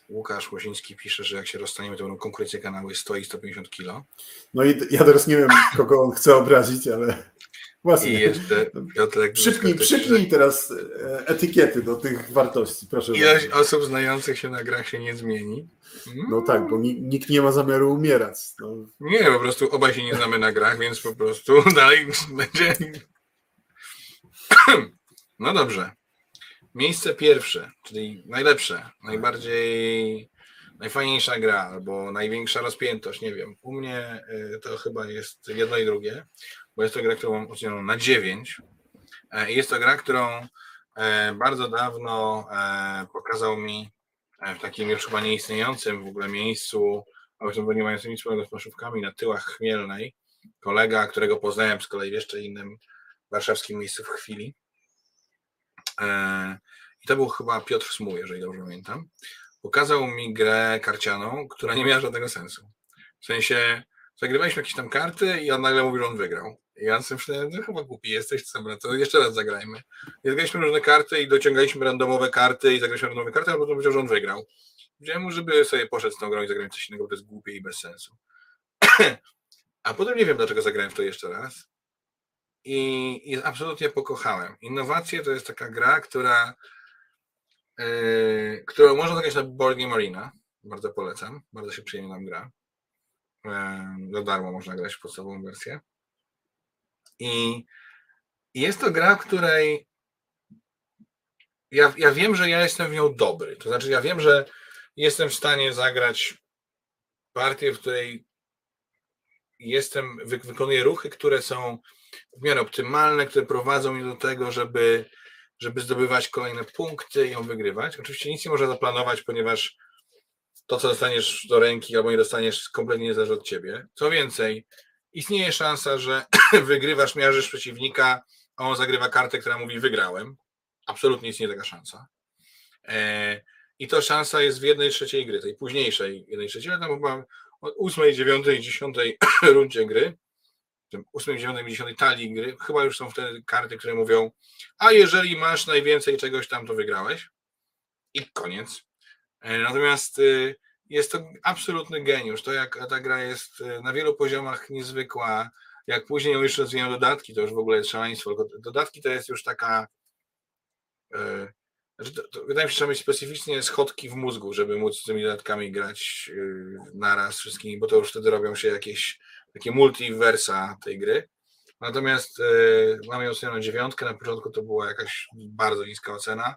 Łukasz Łosiński pisze, że jak się rozstaniemy, to będą konkurencje kanały 100 i 150 kilo. No i ja teraz nie wiem, kogo on chce obrazić, ale właśnie. I jeszcze Piotrek przypnij, przypnij teraz e, etykiety do tych wartości, proszę Ilość bardzo. osób znających się na grach się nie zmieni. No tak, bo nikt nie ma zamiaru umierać. No. Nie, po prostu obaj się nie znamy na grach, więc po prostu dalej będzie... No dobrze. Miejsce pierwsze, czyli najlepsze, najbardziej, najfajniejsza gra albo największa rozpiętość, nie wiem. U mnie y, to chyba jest jedno i drugie, bo jest to gra, którą mam ocenioną na 9. E, jest to gra, którą e, bardzo dawno e, pokazał mi w takim już chyba nieistniejącym w ogóle miejscu, a tym nie mającym nic wspólnego z paszówkami na tyłach Chmielnej, kolega, którego poznałem z kolei w jeszcze innym warszawskim miejscu w chwili. I to był chyba Piotr Smuł, jeżeli dobrze pamiętam. Pokazał mi grę karcianą, która nie miała żadnego sensu. W sensie, zagrywaliśmy jakieś tam karty i on nagle mówił, że on wygrał. Ja sobie myślałem, chyba głupi jesteś, co to jeszcze raz zagrajmy. I zagraliśmy różne karty i dociągaliśmy randomowe karty i zagraliśmy randomowe karty, a potem powiedział, że on wygrał. Powiedziałem mu, żeby sobie poszedł z tą grą i zagrać coś innego, bo to jest głupie i bez sensu. a potem nie wiem, dlaczego zagrałem w to jeszcze raz i, i absolutnie pokochałem. Innowacje to jest taka gra, która yy, którą można zagrać na Board Game Arena. Bardzo polecam. Bardzo się przyjemnie nam gra. Yy, za darmo można grać w podstawową wersję. I, jest to gra, w której ja, ja wiem, że ja jestem w nią dobry. To znaczy, ja wiem, że jestem w stanie zagrać partię, w której jestem, wy, wykonuję ruchy, które są w miarę optymalne, które prowadzą mnie do tego, żeby, żeby zdobywać kolejne punkty i ją wygrywać. Oczywiście nic nie można zaplanować, ponieważ to, co dostaniesz do ręki albo nie dostaniesz, kompletnie nie zależy od ciebie. Co więcej, istnieje szansa, że wygrywasz, miarzysz przeciwnika, a on zagrywa kartę, która mówi wygrałem. Absolutnie istnieje taka szansa. E, I to szansa jest w jednej trzeciej gry, tej późniejszej jednej trzeciej, ale tam chyba ósmej, dziewiątej, dziesiątej rundzie gry 8, 9, 10 talii gry, chyba już są wtedy karty, które mówią, a jeżeli masz najwięcej czegoś tam, to wygrałeś. I koniec. E, natomiast y, jest to absolutny geniusz. To jak ta gra jest y, na wielu poziomach niezwykła, jak później już rozwijają dodatki, to już w ogóle jest szaleństwo. Dodatki to jest już taka. E, znaczy to, to, wydaje mi się, że trzeba mieć specyficznie schodki w mózgu, żeby móc z tymi dodatkami grać y, naraz wszystkimi, bo to już wtedy robią się jakieś takie multiversa tej gry. Natomiast yy, mamy ją ocenioną dziewiątkę, na początku to była jakaś bardzo niska ocena,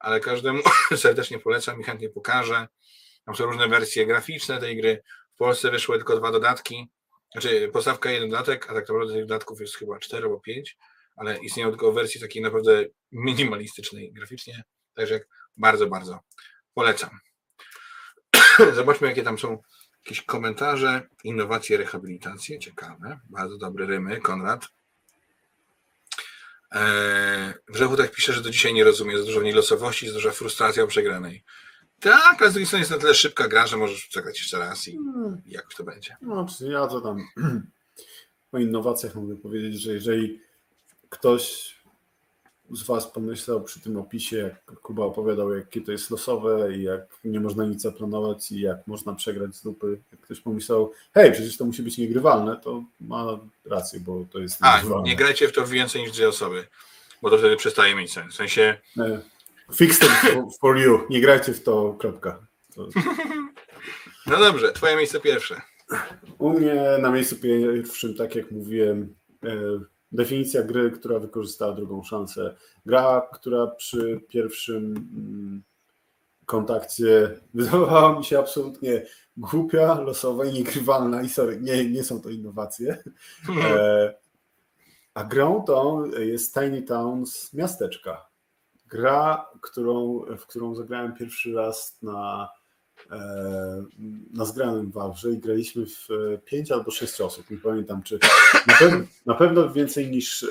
ale każdemu serdecznie polecam i chętnie pokażę. Tam są różne wersje graficzne tej gry. W Polsce wyszły tylko dwa dodatki, znaczy postawka jeden dodatek, a tak naprawdę tych dodatków jest chyba cztery albo pięć, ale istnieją tylko wersji takiej naprawdę minimalistycznej graficznie, także bardzo, bardzo polecam. Zobaczmy, jakie tam są Jakieś komentarze, innowacje, rehabilitacje, ciekawe, bardzo dobre rymy, Konrad. Eee, Grzechu tak pisze, że do dzisiaj nie rozumie, jest dużo nielosowości, jest duża frustracja o przegranej. Tak, ale z drugiej strony jest na tyle szybka gra, że możesz zagrać jeszcze raz i hmm. jak to będzie. No, ja to tam o innowacjach mogę powiedzieć, że jeżeli ktoś z Was pomyślał przy tym opisie, jak Kuba opowiadał, jakie to jest losowe i jak nie można nic zaplanować i jak można przegrać z dupy, jak ktoś pomyślał, hej, przecież to musi być niegrywalne, to ma rację, bo to jest A, nie grajcie w to więcej niż dwie osoby, bo to wtedy przestaje mieć sens. W sensie... E, fix it for you, nie grajcie w to, kropka. To... No dobrze, twoje miejsce pierwsze. U mnie na miejscu pierwszym, tak jak mówiłem, e, definicja gry, która wykorzystała drugą szansę. Gra, która przy pierwszym mm, kontakcie wydawała mi się absolutnie głupia, losowa i niegrywalna i sorry, nie, nie są to innowacje. E, a grą tą jest Tiny Towns Miasteczka. Gra, którą, w którą zagrałem pierwszy raz na E, na zgranym Wawrze i graliśmy w e, pięć albo sześć osób. Nie pamiętam, czy na, pewno, na pewno więcej niż, e,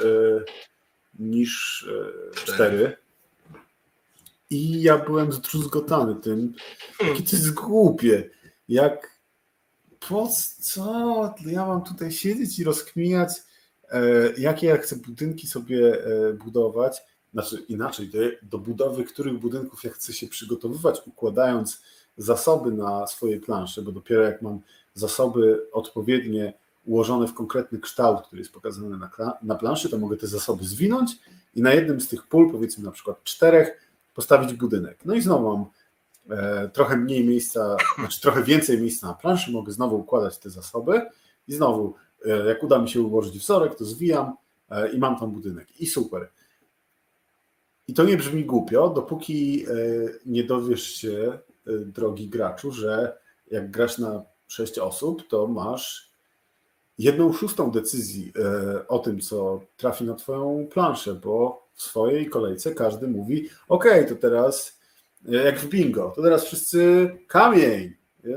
niż cztery. I ja byłem zdruzgotany tym, jakie to jest głupie. Jak po co ja mam tutaj siedzieć i rozkminiać, jakie ja chcę budynki sobie budować. Znaczy inaczej, do, do budowy których budynków ja chcę się przygotowywać, układając zasoby na swojej planszy, bo dopiero jak mam zasoby odpowiednie ułożone w konkretny kształt, który jest pokazany na, na planszy, to mogę te zasoby zwinąć i na jednym z tych pól, powiedzmy na przykład czterech, postawić budynek. No i znowu mam e, trochę mniej miejsca, znaczy trochę więcej miejsca na planszy, mogę znowu układać te zasoby i znowu, e, jak uda mi się ułożyć wzorek, to zwijam e, i mam tam budynek. I super. I to nie brzmi głupio, dopóki e, nie dowiesz się, Y, drogi graczu, że jak grasz na 6 osób, to masz jedną szóstą decyzji y, o tym, co trafi na Twoją planszę, bo w swojej kolejce każdy mówi: OK, to teraz jak w bingo, to teraz wszyscy kamień.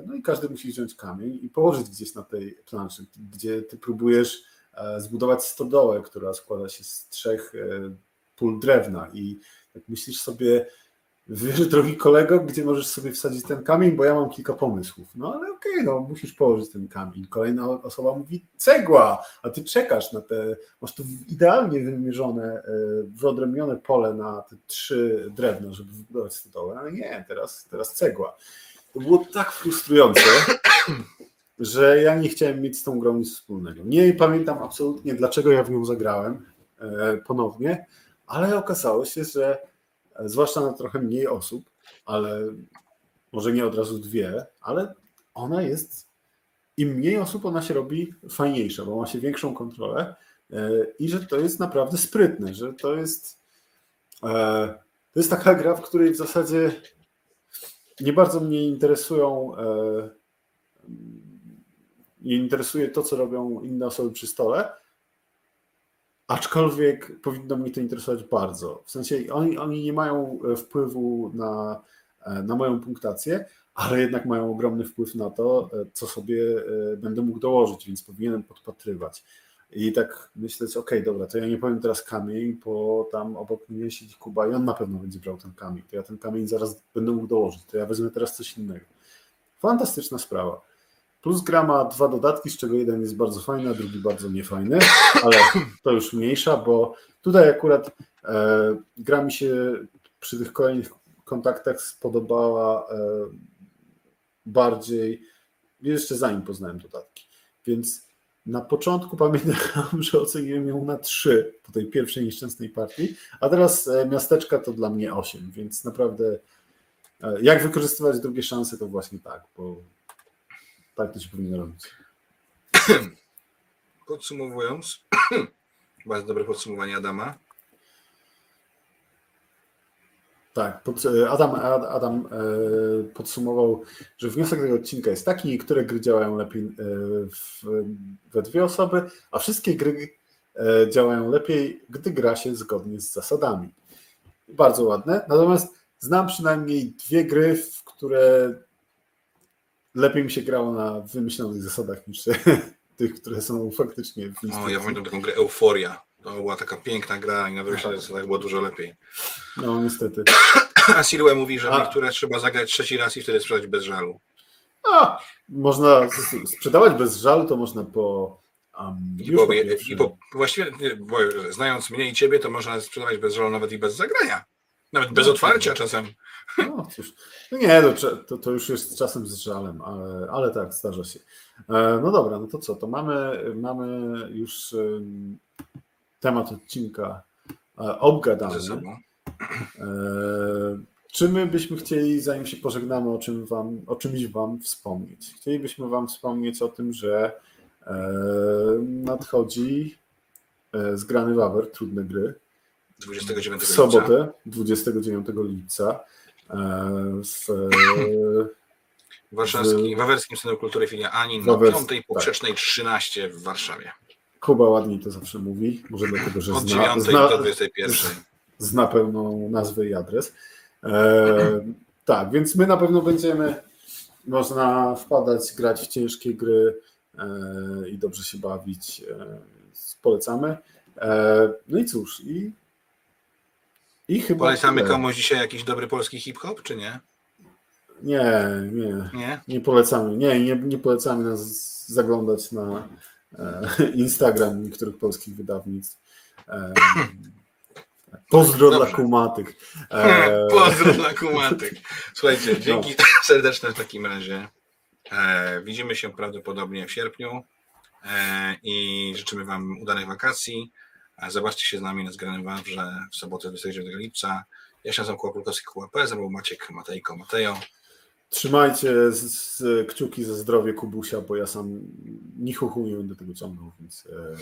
No i każdy musi wziąć kamień i położyć gdzieś na tej planszy, gdzie ty próbujesz e, zbudować stodołę, która składa się z trzech e, pól drewna i tak myślisz sobie, Wiesz, drogi kolego, gdzie możesz sobie wsadzić ten kamień, bo ja mam kilka pomysłów. No ale okej, okay, no musisz położyć ten kamień. Kolejna osoba mówi cegła, a ty czekasz na te, masz tu idealnie wymierzone, e, wyodrębnione pole na te trzy drewna, żeby wybudować stodołę, ale nie, teraz, teraz cegła. To było tak frustrujące, że ja nie chciałem mieć z tą grą nic wspólnego. Nie pamiętam absolutnie, dlaczego ja w nią zagrałem e, ponownie, ale okazało się, że zwłaszcza na trochę mniej osób, ale może nie od razu dwie, ale ona jest, im mniej osób ona się robi fajniejsza, bo ma się większą kontrolę e, i że to jest naprawdę sprytne, że to jest e, to jest taka gra, w której w zasadzie nie bardzo mnie interesują e, nie interesuje to, co robią inne osoby przy stole, Aczkolwiek powinno mnie to interesować bardzo. W sensie oni, oni nie mają e, wpływu na, e, na moją punktację, ale jednak mają ogromny wpływ na to, e, co sobie będę mógł dołożyć, więc powinienem podpatrywać. I tak myśleć, ok, dobra, to ja nie powiem teraz kamień, bo tam obok mnie siedzi Kuba i on na pewno będzie brał ten kamień. To ja ten kamień zaraz będę mógł dołożyć, to ja wezmę teraz coś innego. Fantastyczna sprawa. Plus gra ma dwa dodatki, z czego jeden jest bardzo fajny, a drugi bardzo niefajny, ale to już mniejsza, bo tutaj akurat e, gra mi się przy tych kolejnych kontaktach spodobała e, bardziej jeszcze zanim poznałem dodatki. Więc na początku pamiętam, że oceniłem ją na 3 po tej pierwszej nieszczęsnej partii, a teraz e, miasteczka to dla mnie 8, więc naprawdę e, jak wykorzystywać drugie szanse, to właśnie tak, bo tak to się powinno robić. Podsumowując, bardzo dobre podsumowanie Adama. Tak, Adam, Adam e, podsumował, że wniosek tego odcinka jest taki, niektóre gry działają lepiej e, w, we dwie osoby, a wszystkie gry e, działają lepiej, gdy gra się zgodnie z zasadami. Bardzo ładne. Natomiast znam przynajmniej dwie gry, w które lepiej mi się grało na wymyślonych zasadach niż tych, które są faktycznie w O, ja pamiętam taką grę Euforia. To była taka piękna gra i na wymyślonych zasadach było dużo lepiej. No, niestety. A Silwe mówi, że A. niektóre trzeba zagrać trzeci raz i wtedy sprzedać bez żalu. A, można sprzedawać bez żalu, to można po Um, I, bo, i właściwie, bo, znając mnie i ciebie, to można sprzedawać bez żalu nawet i bez zagrania. Nawet bez no, otwarcia czasem. No cóż, no nie, no, to, to już jest czasem z żalem, ale, ale tak, zdarza się. E, no dobra, no to co, to mamy, mamy już temat odcinka e, obgadany. E, czy my byśmy chcieli, zanim się pożegnamy, o, czym wam, o czymś Wam wspomnieć? Chcielibyśmy Wam wspomnieć o tym, że nadchodzi zgrany wawer, trudne gry. 29 w sobotę, lipca. 29 lipca. W, Warszawski, w Wawerskim Centrum Kultury Filia Anin na Wawers, 5 poprzecznej tak. 13 w Warszawie. Kuba ładniej to zawsze mówi, może dlatego, że Od zna, 9 zna, do 21. zna pełną nazwę i adres. E, tak, więc my na pewno będziemy można wpadać, grać w ciężkie gry e, i dobrze się bawić. E, polecamy. E, no i cóż, i, i chyba. Polecamy tyle. komuś dzisiaj jakiś dobry polski hip-hop, czy nie? Nie, nie. Nie, nie polecamy. Nie, nie, nie polecamy nas zaglądać na e, Instagram niektórych polskich wydawnictw. E, pozdro Dobrze. dla kumatych. E, pozdro dla kumatych. Słuchajcie, no. dzięki no. serdeczne w takim razie. E, widzimy się prawdopodobnie w sierpniu e, i życzymy Wam udanych wakacji. Zobaczcie się z nami na zgranym Wawrze w sobotę 29 lipca. Ja się nazywam Kłapulkowski QAP, ze mną Maciek Matejko Matejo. Trzymajcie z, z, kciuki za zdrowie Kubusia, bo ja sam ni chuchu nie będę tego ciągnął, więc e,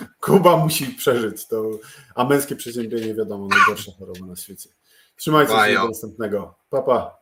Kuba musi przeżyć to, a męskie przeziębienie wiadomo, najgorsza choroba na świecie. Trzymajcie Bajo. się do następnego. Pa, pa.